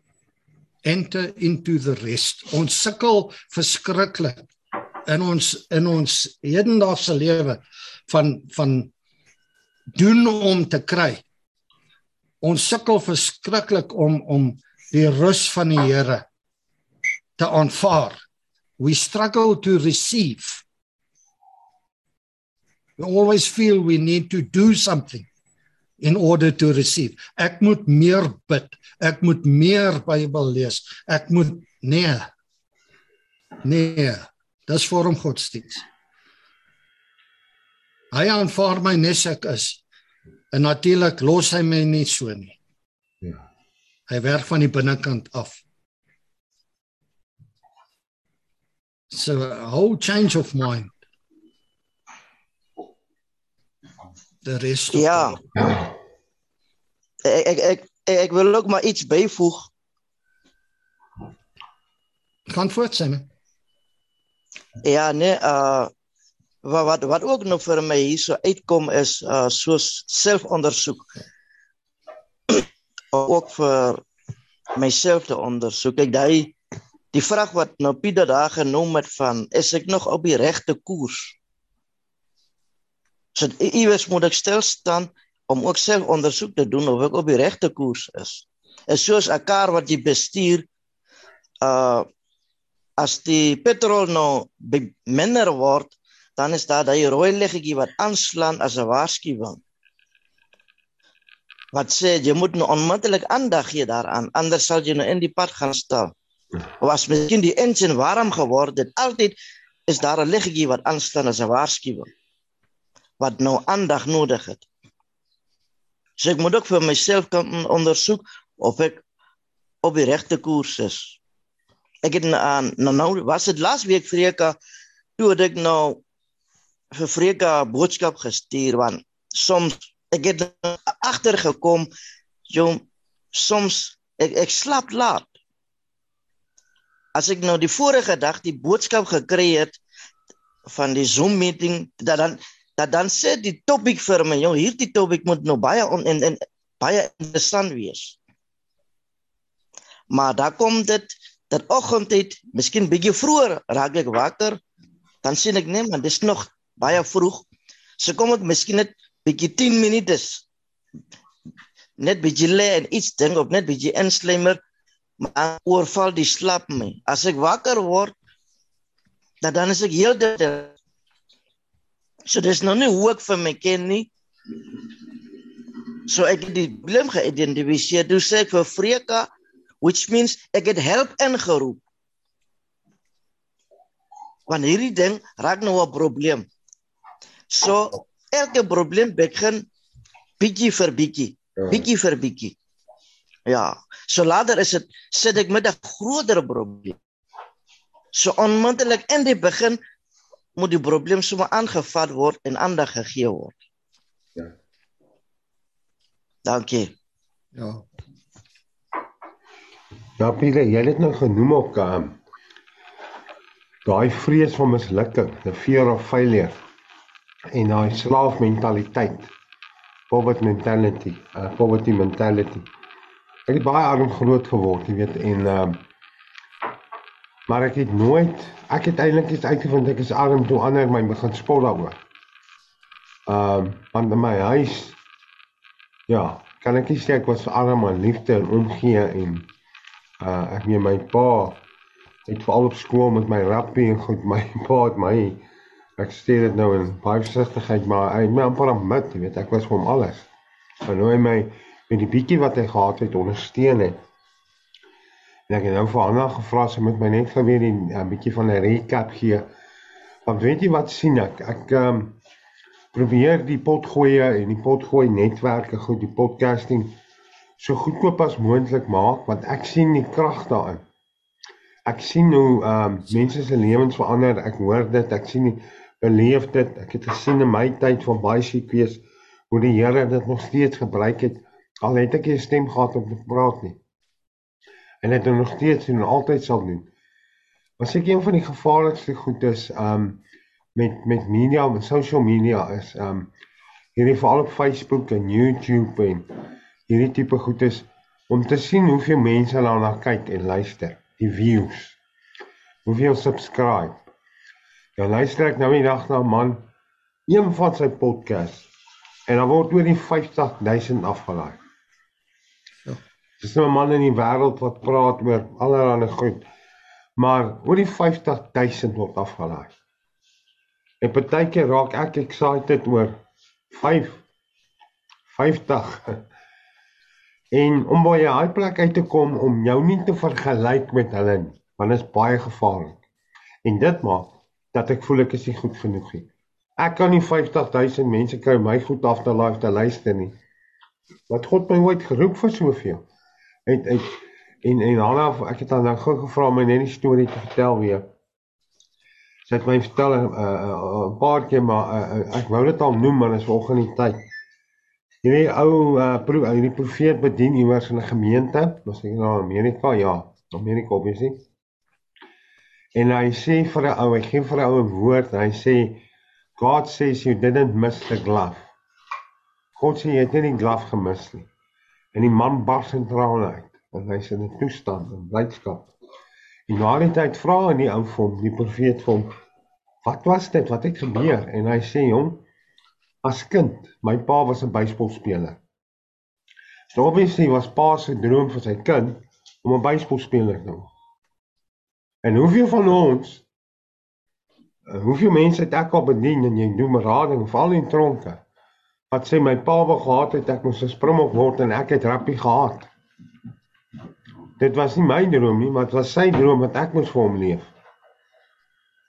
enter into the rest. Ons sukkel verskriklik in ons in ons hedendaagse lewe van van doen om te kry. Ons sukkel verskriklik om om die rus van die Here te aanvaar. We struggle to receive. We always feel we need to do something in order to receive. Ek moet meer bid. Ek moet meer Bybel lees. Ek moet nee. Nee. Dis vorm godsdiens. Hy aanvaar my nes ek is. En natuurlik los hy my nie so nie. Ja. Hy werk van die binnekant af. So a whole change of mind. The rest of Ja. God. Ek ek ek ek wil ook maar iets byvoeg. gaan voort Simon. Ja, nee, uh wat wat wat ook nog vir my hierso uitkom is uh soos selfondersoek. ook vir myself te ondersoek. Ek daai die vraag wat nou Pieter daar genoem het van is ek nog op die regte koers? So i- iewers moet ek stil staan om ook self ondersoek te doen of ek op die regte koers is. Is soos 'n kar wat jy bestuur uh as die petrol nou minder word, dan is daar daai rooi liggetjie wat aanslaan as 'n waarskuwing. Wat sê jy moet nou onmiddellik aandag gee daaraan, anders sal jy nou in die pad gaan staan. Of as miskien die engine warm geword het, altyd is daar 'n liggetjie wat aanslaan as 'n waarskuwing. Wat nou aandag nodig het. So ek moet ook vir myself kan ondersoek of ek op die regte koers is ek het aan nou, nou was dit laas week Freka toe ek nou vir Freka boodskap gestuur want soms ek het agtergekom jy soms ek ek slaap laat as ek nou die vorige dag die boodskap gekry het van die Zoom meeting dat dan dat dan sê die topik vir my jy hierdie topik moet nou baie on, en, en baie interessant wees maar daar kom dit dat oggendtyd, miskien bietjie vroeër raak ek wakker, dan sien ek nee man, dis nog baie vroeg. So kom ek miskien net bietjie 10 minute net bietjie lê en iets ding op net bietjie inslymer, maar oorval die slaap my. As ek wakker word, dan dan is ek heeltyd So dis nou nie hoe ek vir my ken nie. So ek het die probleem geïdentifiseer. Toe sê ek vir Freka which means ek het help ingeroep. Want hierdie ding raak nou 'n probleem. So elke probleem begin bietjie vir bietjie, Ja. bietjie vir bietjie. Ja, so later is dit sit ek met 'n groter probleem. So onmiddellik in die begin moet die probleem sommer aangevat word en aandag gegee word. Ja. Dankie. Ja. Ja, Pieter, jy het nou genoem ook um, daai vrees van mislukking, the fear of failure en daai slaafmentaliteit. Poverty mentality, uh, poverty mentality. Ek het baie arm groot geword, jy weet, en um, maar ek het nooit ek het eintlik iets uitgevind ek is arm toe ander my begin spot daaroor. Ehm um, want in my huis ja, kan ek nie sê ek was arm aan liefde en omgee en uh ek meen my pa het veral op skool met my rappie en goed my pa het my ek sê dit nou in baie versigtigheid maar hy het my amper aanbid, jy weet, ek was vir hom alles. En nou hy my met die bietjie wat hy gehad het ondersteun het. En ek het nou vir Anna gevra sy moet my net gou weer 'n bietjie van 'n recap gee. Want weet jy wat sien ek? Ek ehm um, probeer die potgoeie en die potgooi netwerke goed, die podcasting so goedkoop as moontlik maak want ek sien die krag daarin. Ek sien hoe ehm um, mense se lewens verander. Ek hoor dit, ek sien die beleef dit. Ek het gesien in my tyd van baie siek wees hoe die Here dit nog steeds gebruik het al het ek nie 'n stem gehad om te praat nie. En dit nog steeds en altyd sal doen. Maar seker een van die gevaarlikste goed is ehm um, met met media, met social media is ehm um, hierdie veral op Facebook en YouTube en hierdie tipe goed is om te sien hoeveel mense daarna kyk en luister, die views. Hoeveel subscribe. Ja, luister ek nou die dag na 'n man een van sy podcast en dan word oor die 50000 afgelaai. Dis nou 'n man in die wêreld wat praat oor allerlei goed. Maar oor die 50000 word afgelaai. En partykeer raak ek excited oor 5 50. En om by 'n high plek uit te kom om jou nie te vergelyk met hulle nie, want dit is baie gevaarlik. En dit maak dat ek voel ek is nie goed genoeg nie. Ek kan nie 50000 mense kry my goed af te laai te luister nie. Wat God my ooit geroep vir soveel. En en en en Hanna, ek het haar nou gou gevra om my net die storie te vertel weer. Sy het my vertel 'n uh, uh, paar keer maar uh, ek wou dit al noem maar dis volgens die tyd. Hierdie ou uh, pro, hierdie profeet bedien iewers in 'n gemeente, was ek nou in Amerika, ja, Amerika obviously. En hy sê vir 'n ou, hy gee vir 'n ou 'n woord, hy sê God says you didn't miss the glove. God sê jy het nie die glove gemis nie. En die man bars in trane uit, want hy's in 'n toestand van blydskap. En na die tyd vra hy die ou vir die profeet vir hom, "Wat was dit? Wat het gebeur?" En hy sê hom, "As kind, my pa was 'n baseballspeler." So obviously was pa se droom vir sy kind om 'n baseballspeler te word. En hoeveel van ons hoeveel mense het ek al bedien en jy doen berading val in tronke. Wat sê my pa wou gehad het ek moes 'n springbok word en ek het rappie gehad. Dit was nie my droom nie, maar dit was sy droom wat ek moes vir hom leef.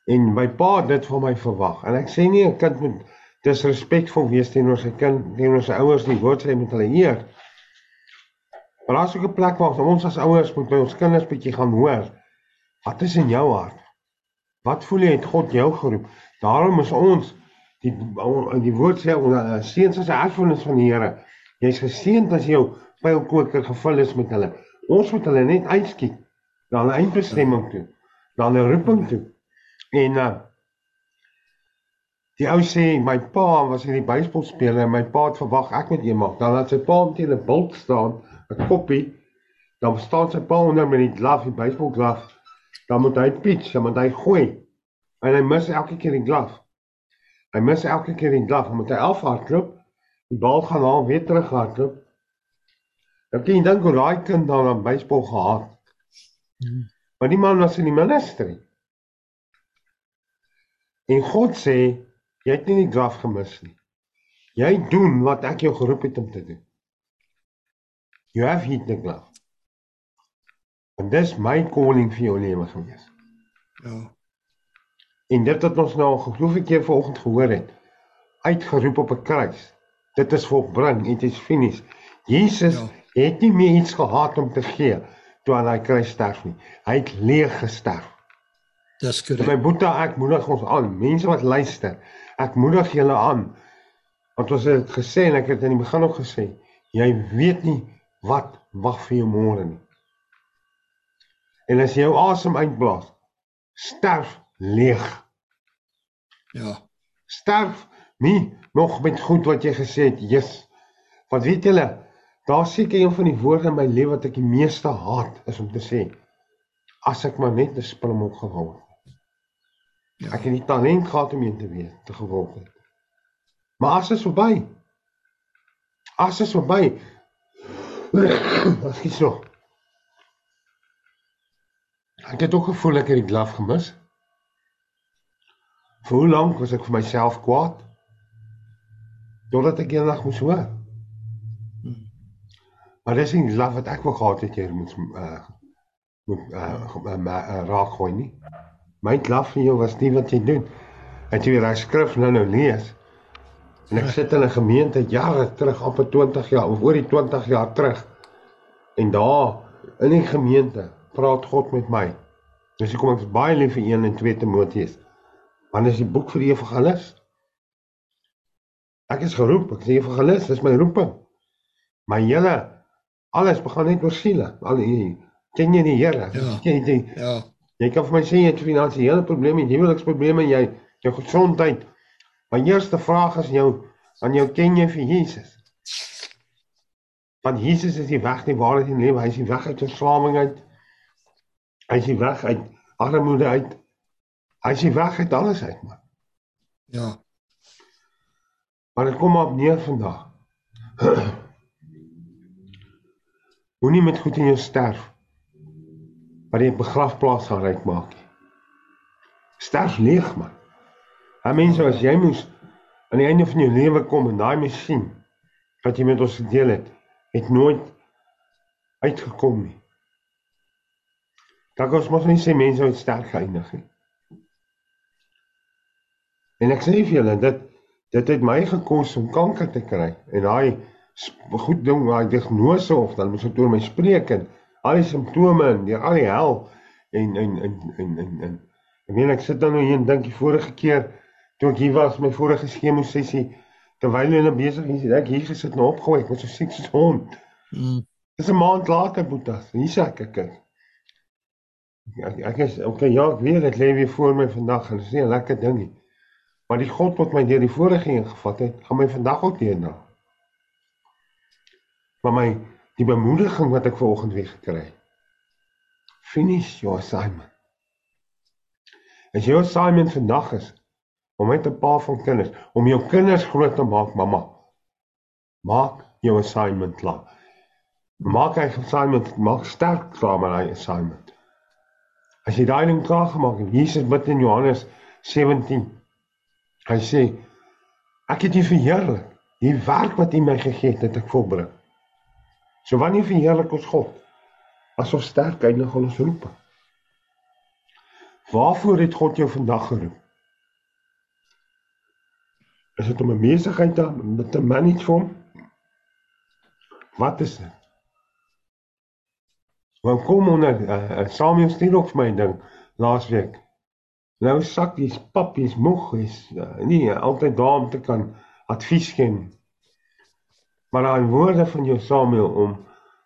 En my pa het dit van my verwag. En ek sê nie 'n kind moet disrespekvol wees teenoor sy kind, teenoor sy ouers nie, woord sê met hulle eer. Maar daar's ook 'n plek waar ons as ouers moet by ons kinders bietjie gaan hoor. Wat is in jou hart? Wat voel jy het God jou geroep? Daarom is ons die die woord sê ons seuns as erfenis van die Here. Jy's geseënd as jou pylkoker gevul is met hulle. Ons moet hulle net uitskiet na 'n eindbestemming toe, na 'n roeping toe. En uh die ou sê my pa was in die baseballspeler en my pa het verwag ek moet een maak. Dan het sy pa teen 'n bult staan, 'n koppie. Dan staan sy pa onder met die glove, die baseball glove. Dan moet hy pitch, dan moet hy gooi. En hy mis elke keer die glove. Hy mis elke keer die glove, omdat hy elf hardloop, die bal gaan haal weer terug hardloop. Dan kan jy dink hoe daai kind dan aan baseball gehad. Hmm. Maar die man was in die ministry. En God sê, jy het nie die glove gemis nie. Jy doen wat ek jou geroep het om te doen. You have hit the glove. En dis my calling vir jou lewe gewees. Ja. En dit wat ons nou al geloof ek keer vanoggend gehoor het, uitgeroep op 'n kruis. Dit is volbring, it is finished. Jesus Ja. het nie meer iets gehad om te gee toe aan daai kruis sterf nie. Hy het leeg gesterf. Dis En my korrek. boetie, ek moedig ons aan, mense wat luister, ek moedig julle aan. Want ons het dit gesê en ek het in die begin ook gesê, jy weet nie wat wag vir jou môre nie. En as jy jou asem uitblaas, sterf leeg. Ja. Sterf nie nog met goed wat jy gesê het, Jesus. Want weet julle, daar seker een van die woorde in my lewe wat ek die meeste haat is om te sê as ek maar net 'n springbok geword het. Ja. Ek het nie talent gehad om een te wees te geword het. Maar as is verby. As is verby. Wat skiet so? Ek het ook gevoel ek het die glaf gemis. Vir hoe lank was ek vir myself kwaad? Totdat ek eendag moes hoor. Maar dis nie glaf wat ek wou gehad het jy moet uh moet uh, uh, uh raak gooi nie. My glaf vir jou was nie wat jy doen. En jy daai skrif nou nou lees. En ek sit in 'n gemeente jare terug, amper 20 jaar of oor die 20 jaar terug. En daar in die gemeente praat God met my. Dis hoekom ek baie lief vir 1 en 2 Timoteus. Want dis die boek vir die evangelis. Ek is geroep, ek is 'n evangelis, dis my roeping. My hele alles begin net oor siele. Al die ken jy die Here? Ja. Ken jy die Ja. Jy kan vir my sê jy het finansiële probleme, jy huweliksprobleme, jy jou gesondheid. My eerste vraag is jou aan jou ken jy vir Jesus? Want Jesus is die weg, die waarheid en die lewe. Hy is die weg uit verslawing uit. Hy is die weg uit armoede uit. Hy die weg uit alles uit, man. Ja. Maar dit kom maar op neer vandag. Moenie met goed in jou sterf. Wat jy begrafplaas gaan ryk maak. nie. Sterf leeg man. Hy mense as jy moes aan die einde van jou lewe kom en daai masjien wat jy met ons gedeel het, het nooit uitgekom nie. Dan kos mos nie sê mense wat sterk geëindig nie. En ek sê vir julle dit dit het my gekos om kanker te kry. En daai goed ding daai diagnose of dan moes ek oor my spreek en al die simptome en deur al die hel en en en en en, en. Ek meen ek sit dan nou hier en dink die vorige keer toe ek hier was my vorige skemo sessie terwyl hulle besig is ek hier gesit en opgegooi ek was so siek soos hond. Mm. dis 'n maand later boetas hier sê ek ek ek, ek is okay ja ek weet dit lê weer voor my vandag en dit is nie 'n lekker ding nie maar die God wat my deur die vorige een gevat het gaan my vandag ook deurdra maar my die bemoediging wat ek vanoggend weer gekry het. Finish your assignment. As jou assignment vandag is om met 'n pa van kinders om jou kinders groot te maak mamma maak jou assignment klaar. Maak hy assignment maak sterk klaar met hy assignment. As jy daai ding klaar gemaak het Jesus bid in Johannes 17 hy sê ek het U verheerlik die werk wat U my gegee het het ek volbring. So wanneer verheerlik ons God as ons sterk eindig ons roep waarvoor het God jou vandag geroep? Is dit om 'n besigheid te te manage vir hom? Wat is dit? Want kom onder uh, Samuel stuur ook vir my 'n ding laasweek. Nou sak die pappies moeg is uh, nie altyd daar om te kan advies gee. nie. Maar daai woorde van jou Samuel om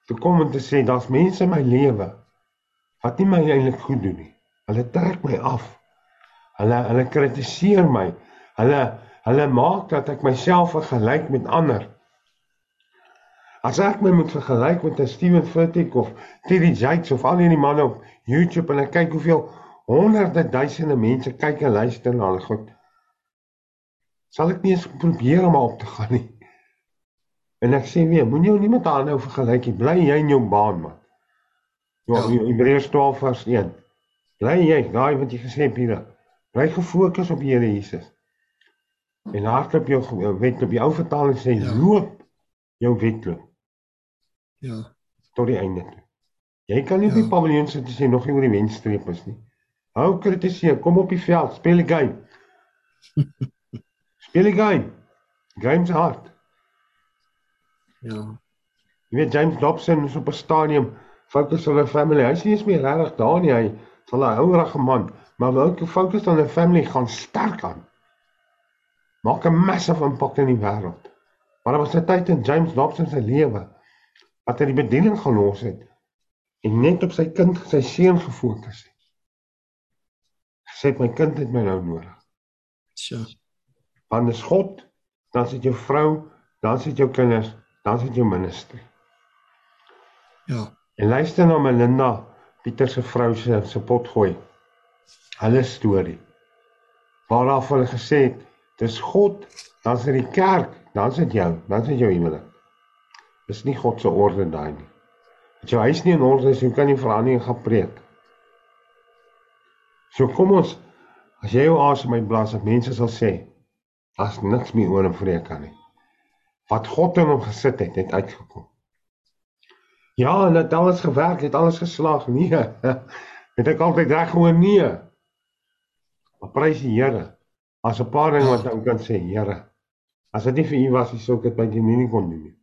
te kom en te sê daar's mense in my lewe wat nie my eintlik goed doen nie. Hulle trek my af. Hulle hulle kritiseer my. Hulle hulle maak dat ek myself vergelyk met ander. As ek my moet vergelyk met 'n Steven Furtick of Terry Jakes of al hierdie manne op YouTube en ek kyk hoeveel honderde duisende mense kyk en luister na hulle goed. Sal ek nie eens probeer om op te gaan nie. En ek sê weer, moenie jou nie met ander nou vergelyk nie. Bly jy in jou baan man. Ja, Ja. Hebreërs 12 vers 1. Bly jy, daai wat jy gesê het hier. Bly gefokus op die Here Jesus. En hardloop jou wet op die ou vertaling sê Ja. loop jou wedloop. Ja. tot die einde toe. Jy kan nie op Ja. die paviljoen sit as jy nog nie oor die wenstreep is nie. Hou kritiseer, kom op die veld, speel die game. speel die game. Game's hard. Ja. Jy weet James Dobson is op 'n stadium fokus op 'n family. Hy is nie eens meer regtig daar nie. Hy is al 'n ouerige man, maar wil ook fokus op 'n family gaan sterk aan. Maak 'n massive impak in die wêreld. Maar daar was 'n tyd in James Dobson se lewe wat hy die bediening gelos het en net op sy kind, sy seun gefokus het. Sê my kind het my nou nodig. So. Want dis God, dan sit jou vrou, dan sit jou kinders, dan sit jou ministry. Ja. En luister na Melinda Pieter se vrou se se potgooi. Hulle storie. Waar vir hulle gesê het, dis God, dan is dit die kerk, dan is dit jou, dan is dit jou huwelik. Dis nie God se orde daai nie. As jou huis nie in orde is, hoe kan jy verandering gaan preek? So kom ons as jy jou asem uitblaas, dat mense sal sê, daar's niks meer oor om preek kan nie. Wat God in hom gesit het, het uitgekom. Ja, en dit alles gewerk, het alles geslaag. Nee. Het ek altyd reg gehoor nee. Maar prys die Here. As 'n paar dinge wat ek kan sê, Here. As dit nie vir U was, sou ek dit by die nie kon doen nie.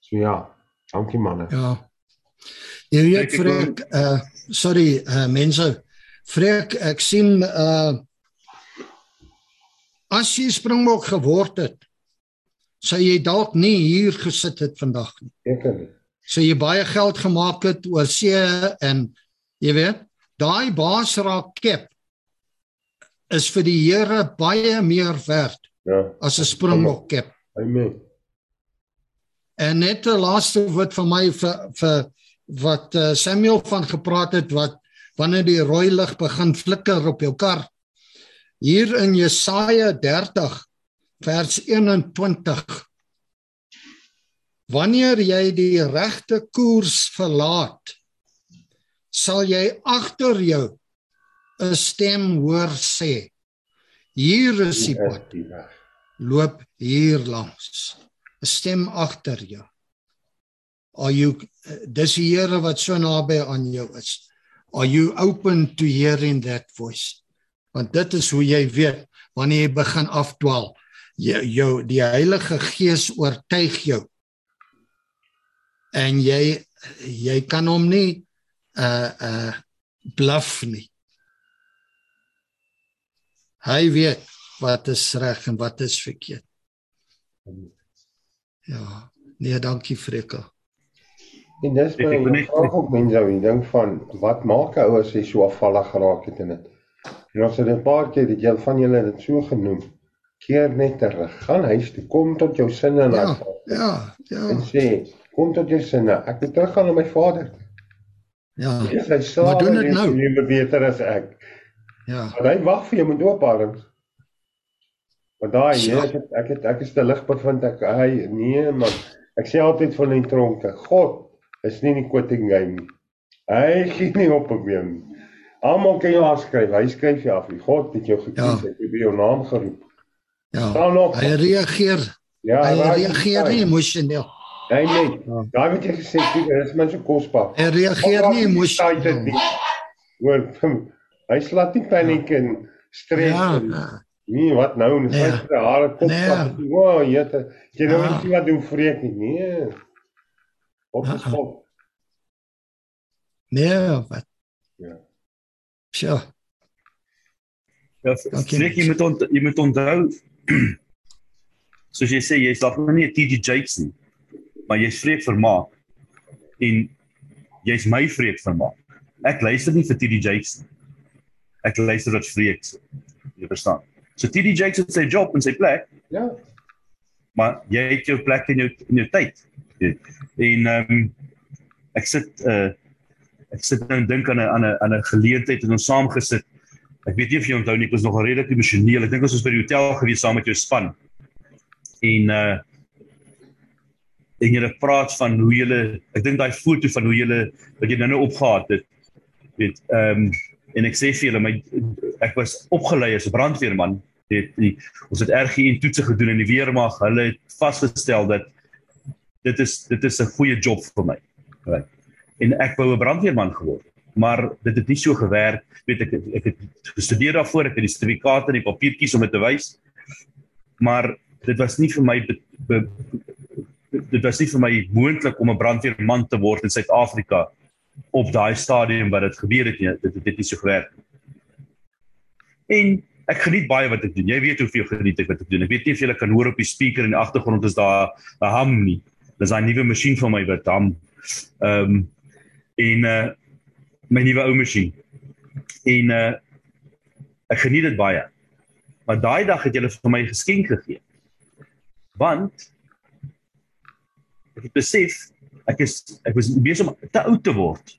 So ja, dankie manne. Ja. Jy weet Kyk, ek uh sorry, uh mense. Freek, ek sien uh as jy Springbok geword het, sou jy dalk nie hier gesit het vandag nie. Seker nie. Sou jy baie geld gemaak het oor see en jy weet, daai baasraak kep is vir die Here baie meer werd Ja. as 'n Springbok kep. Amen. En net 'n laaste woord van my vir vir wat uh, Samuel van gepraat het wat wanneer die rooi lig begin flikker op jou kar. Hier in Jesaja 30 vers 21. Wanneer jy die regte koers verlaat, sal jy agter jou 'n stem hoor sê: Hier is die pad loop hier langs. 'n Stem agter jou. Are you dis die Here wat so naby aan jou is. Are you open to hearing that voice? Want dit is hoe jy weet wanneer jy begin afdwaal. Jou, jou die Heilige Gees oortuig jou. En jy jy kan hom nie uh uh bluff nie. Hy weet wat is reg en wat is verkeerd. Ja, nee, dankie Freka. En dis my net- vraag ook mense ou, dink van wat maak 'n ou as hy so afvallig geraak het in dit? En ons het 'n paar keer dit jy van julle dit so genoem. Keer net terug. Gaan huis toe, kom tot jou sinne en Ja, laat- ja, en ja. sê, kom tot jou sinne. Ek moet teruggaan na my vader. Ja, Dis hy slaap. doen dit nou. Liewe beter as ek. ja. Want hy wag vir jou met oop arms. Maar daai, Ja. nee, ek het, ek het ek is te lig bevind ek hy nee man. Ek sê altyd van die tronke, God is nie die quitting game nie. Hy gee nie op op jou nie. Almal kan jou afskryf. Hy skryf jou af. God het jou gekies, Ja. hy het jou naam geroep. Ja. Staan op. Hy reageer. Ja, Hy raak reageer nie emosioneel. Hy nee. Ja. Daai wat jy gesê het, dit is my so kosbaar. Hy reageer nie emosioneel. Hoor, hy slaat nie paniek en stres Ja, en ja. Nee, wat nou? Dis Nee. net sy hare kop Nee. vat. Wow, jette. Jy nou Ja. nie wat doen vreek nie. Nee. Op is Ja. God. Nee, wat? Ja. Sjoe. Ja, Dankie, Freek, jy moet ont, jy moet onthou soos jy sê jy's dalk nog nie 'n TD Jakes nie, maar jy's Freek vermaak en jy's my Freek vermaak. Ek luister nie vir TD Jakes nie. Ek luister wat Freek sê. Jy verstaan. So TD Jakes het sy job en sy plek, Ja. maar jy het jou plek in jou in jou tyd. En ehm um, ek sit uh ek sit nou en dink aan 'n aan 'n aan 'n geleentheid en ons saam gesit. Ek weet nie of jy onthou nie, ek was nog redelik emosioneel. Ek dink ons was by die hotel gewees saam met jou span. En uh en jy het praat van hoe jy ek dink daai foto van hoe jy wat jy nou nou opgehaat het. Weet ehm um, en ek sê vir julle my ek was opgelei as 'n brandweerman. Dit die ons het RGN toetse gedoen in die weermag. Hulle het vasgestel dat dit is dit is 'n goeie job vir my. Right. En ek wou 'n brandweerman geword. Maar dit het nie so gewerk. Weet ek ek het gestudeer daarvoor, ek het die sertifikate en die papiertjies om dit te wys. Maar dit was nie vir my be, be, dit was nie vir my moontlik om 'n brandweerman te word in Suid-Afrika op daai stadium wat dit gebeur het nie. Dit het net nie so gewerk nie. En ek geniet baie wat ek doen. Jy weet hoeveel geniet ek wat ek doen. Ek weet nie of jy kan hoor op die speaker in die agtergrond is daar 'n hum nie. Dis 'n nuwe masjien vir my wat hum. Ehm um, en uh my nuwe ou masjien. En uh ek geniet dit baie. Maar daai dag het julle vir my geskenk gegee. Want ek het besef ek is ek was besig om te oud te word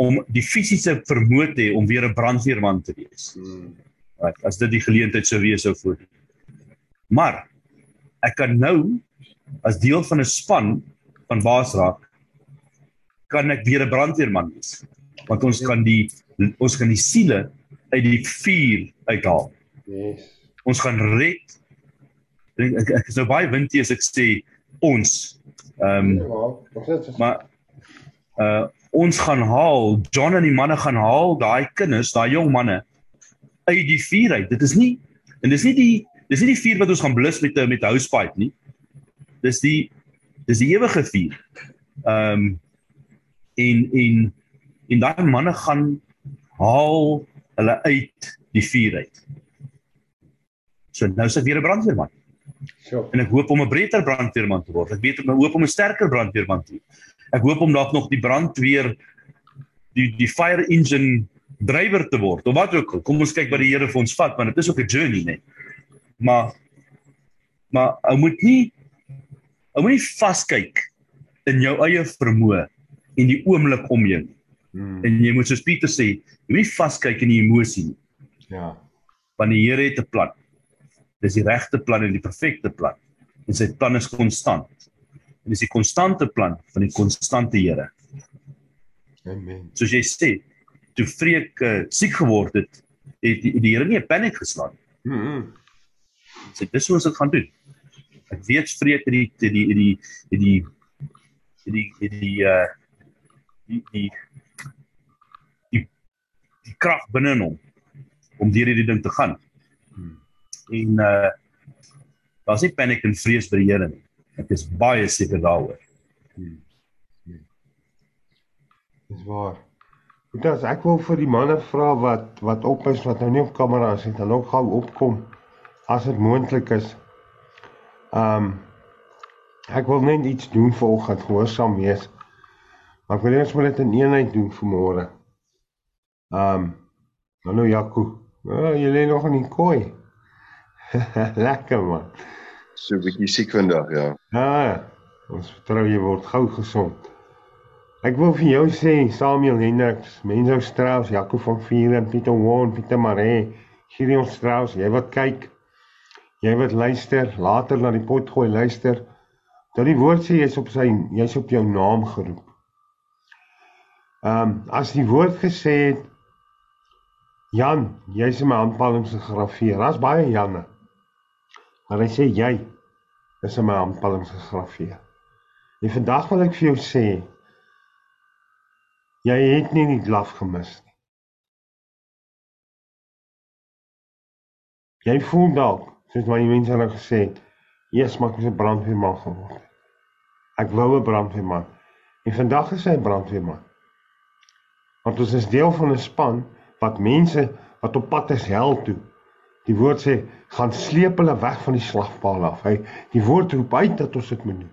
om die fisiese vermoë te hê om weer 'n brandweerman te wees. Hmm. As dit die geleentheid sou wees sou voor. Maar ek kan nou as deel van 'n span van Baasraak kan ek weer 'n brandweerman wees. Want ons kan die ons kan die siele uit die vuur uithaal. Yes. Ons gaan red. Ek, ek, ek is nou baie windie as ek sê ons Ehm um, maar uh ons gaan haal John en die manne gaan haal daai kinders, daai jong manne uit die vuur uit. Dit is nie en dis nie die dis nie die vuur wat ons gaan blus met met housepipe nie. Dis die dis die ewige vuur. Ehm um, en en en daai manne gaan haal hulle uit die vuur uit. So nou is ek weer 'n brandweerman. Sure. En ek hoop om 'n breër brandweerman te word. Ek weet ek hoop om 'n sterker brandweerman te word. Ek hoop om dalk nog die brandweer die die fire engine drywer te word. Of wat ook al. Kom ons kyk wat die Here vir ons vat, want dit is ook 'n journey, né? Maar maar ou moet nie ou moet nie vaskyk in jou eie vermoë en die oomblik om jou. Hmm. En jy moet soos Pieter sê, jy moet nie vaskyk in die emosie. Ja. Want die Here het 'n plan. Dis die regte plan en die perfekte plan. En sy plan is konstant. En dis die konstante plan van die konstante Here. Amen. Soos jy sê, toe Freek uh, siek geword het, het die, die Here nie 'n paniek geslaan nie. Mm -hmm. Sy dis hoe ons dit gaan doen. Ek weet vreet het die het die het die het die het die het die uh die die die, die krag binne in hom om deur hierdie ding te gaan. En eh, uh daar's nie paniek en vrees by die Here nie. Ek is baie seker daaroor. Dis waar. Goedas, ek wil vir die manne vra wat wat op is wat nou nie op kamera is nie, dan ook gou opkom as dit moontlik is. Um ek wil net iets doen vanoggend, gehoorsaam wees. Maar ek wil eers maar net 'n eenheid doen vir môre. Um nou Jaco, oh, jy lê nog in die kooi. Lekker man. So 'n bietjie siek vandag, ja. Ja. Ons vertrou jy word gou gesond. Ek wil vir jou sê Samuel Hendriks, mense Strauss, Jaco van Vieren, Pieter Woon, Pieter Maree, Gideon Strauss, jy wat kyk, jy wat luister, later na die pot gooi luister. Dat die woord sê jy's op sy jy's op jou naam geroep. Ehm um, as die woord gesê het Jan, jy's in my handpalms gegraveer. Daar's baie Janne. Maar hy sê jy is in my handpalms gegraveer. En vandag wil ek vir jou sê jy het nie die glaf gemis nie. Jy voel dalk, soos my mense al gesê het, eers maak jy 'n brandweerman geword. Ek wou 'n brandweerman. En vandag is hy 'n brandweerman. Want ons is deel van 'n span wat mense wat op pad is hel toe Die woord sê gaan sleep hulle weg van die slagpaal af. Hy die woord roep uit dat ons dit moet doen.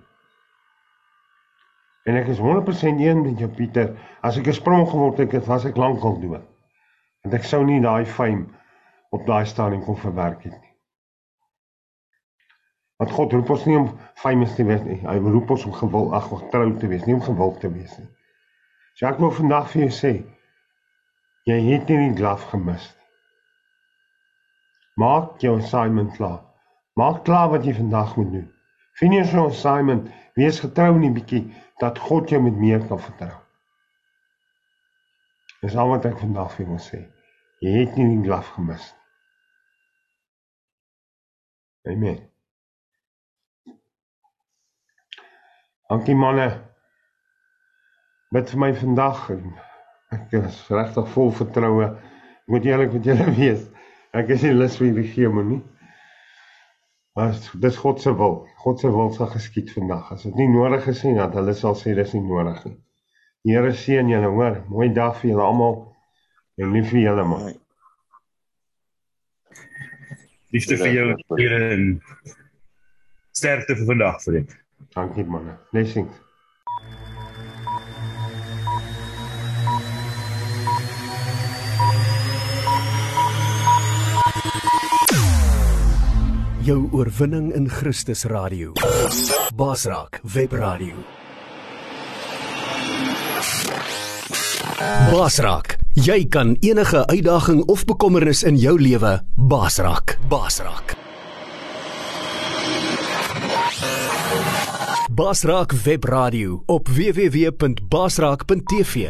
En ek is 100% een met jou Pieter. As ek 'n sprong geword het, was ek lankal dood. Want ek sou nie daai fame op daai stadium kon verwerk het nie. Want God roep ons nie om famous te wees nie. Hy roep ons om gewil, ag, getrou te wees, nie om gewild te wees nie. So ek wil vandag vir jou sê, jy het nie die glaf gemis nie. Maak jou assignment klaar. Maak klaar wat jy vandag moet doen. Finish jou assignment. Wees getrou in die bietjie dat God jou met meer kan vertrou. Dis al wat ek vandag vir jou sê. Jy het nie die glaf gemis nie. Amen. Dankie manne. Bid vir my vandag en ek is regtig vol vertroue. Ek moet eerlik met julle wees. Ek is nie lus vir die hemel nie. Maar dis God se wil. God se wil sal geskied vandag. As dit nie nodig is nie, dan hulle sal sê dis nie nodig nie. Die Here seën julle, hoor. Mooi dag vir julle almal. En lief vir julle man. Liefde vir jou, Here en sterkte vir vandag vir dit. Dankie manne. Blessings. Jou oorwinning in Christus radio. Basraak webradio. Basraak, jy kan enige uitdaging of bekommernis in jou lewe basraak. Basraak. Basraak webradio op www.basraak.tv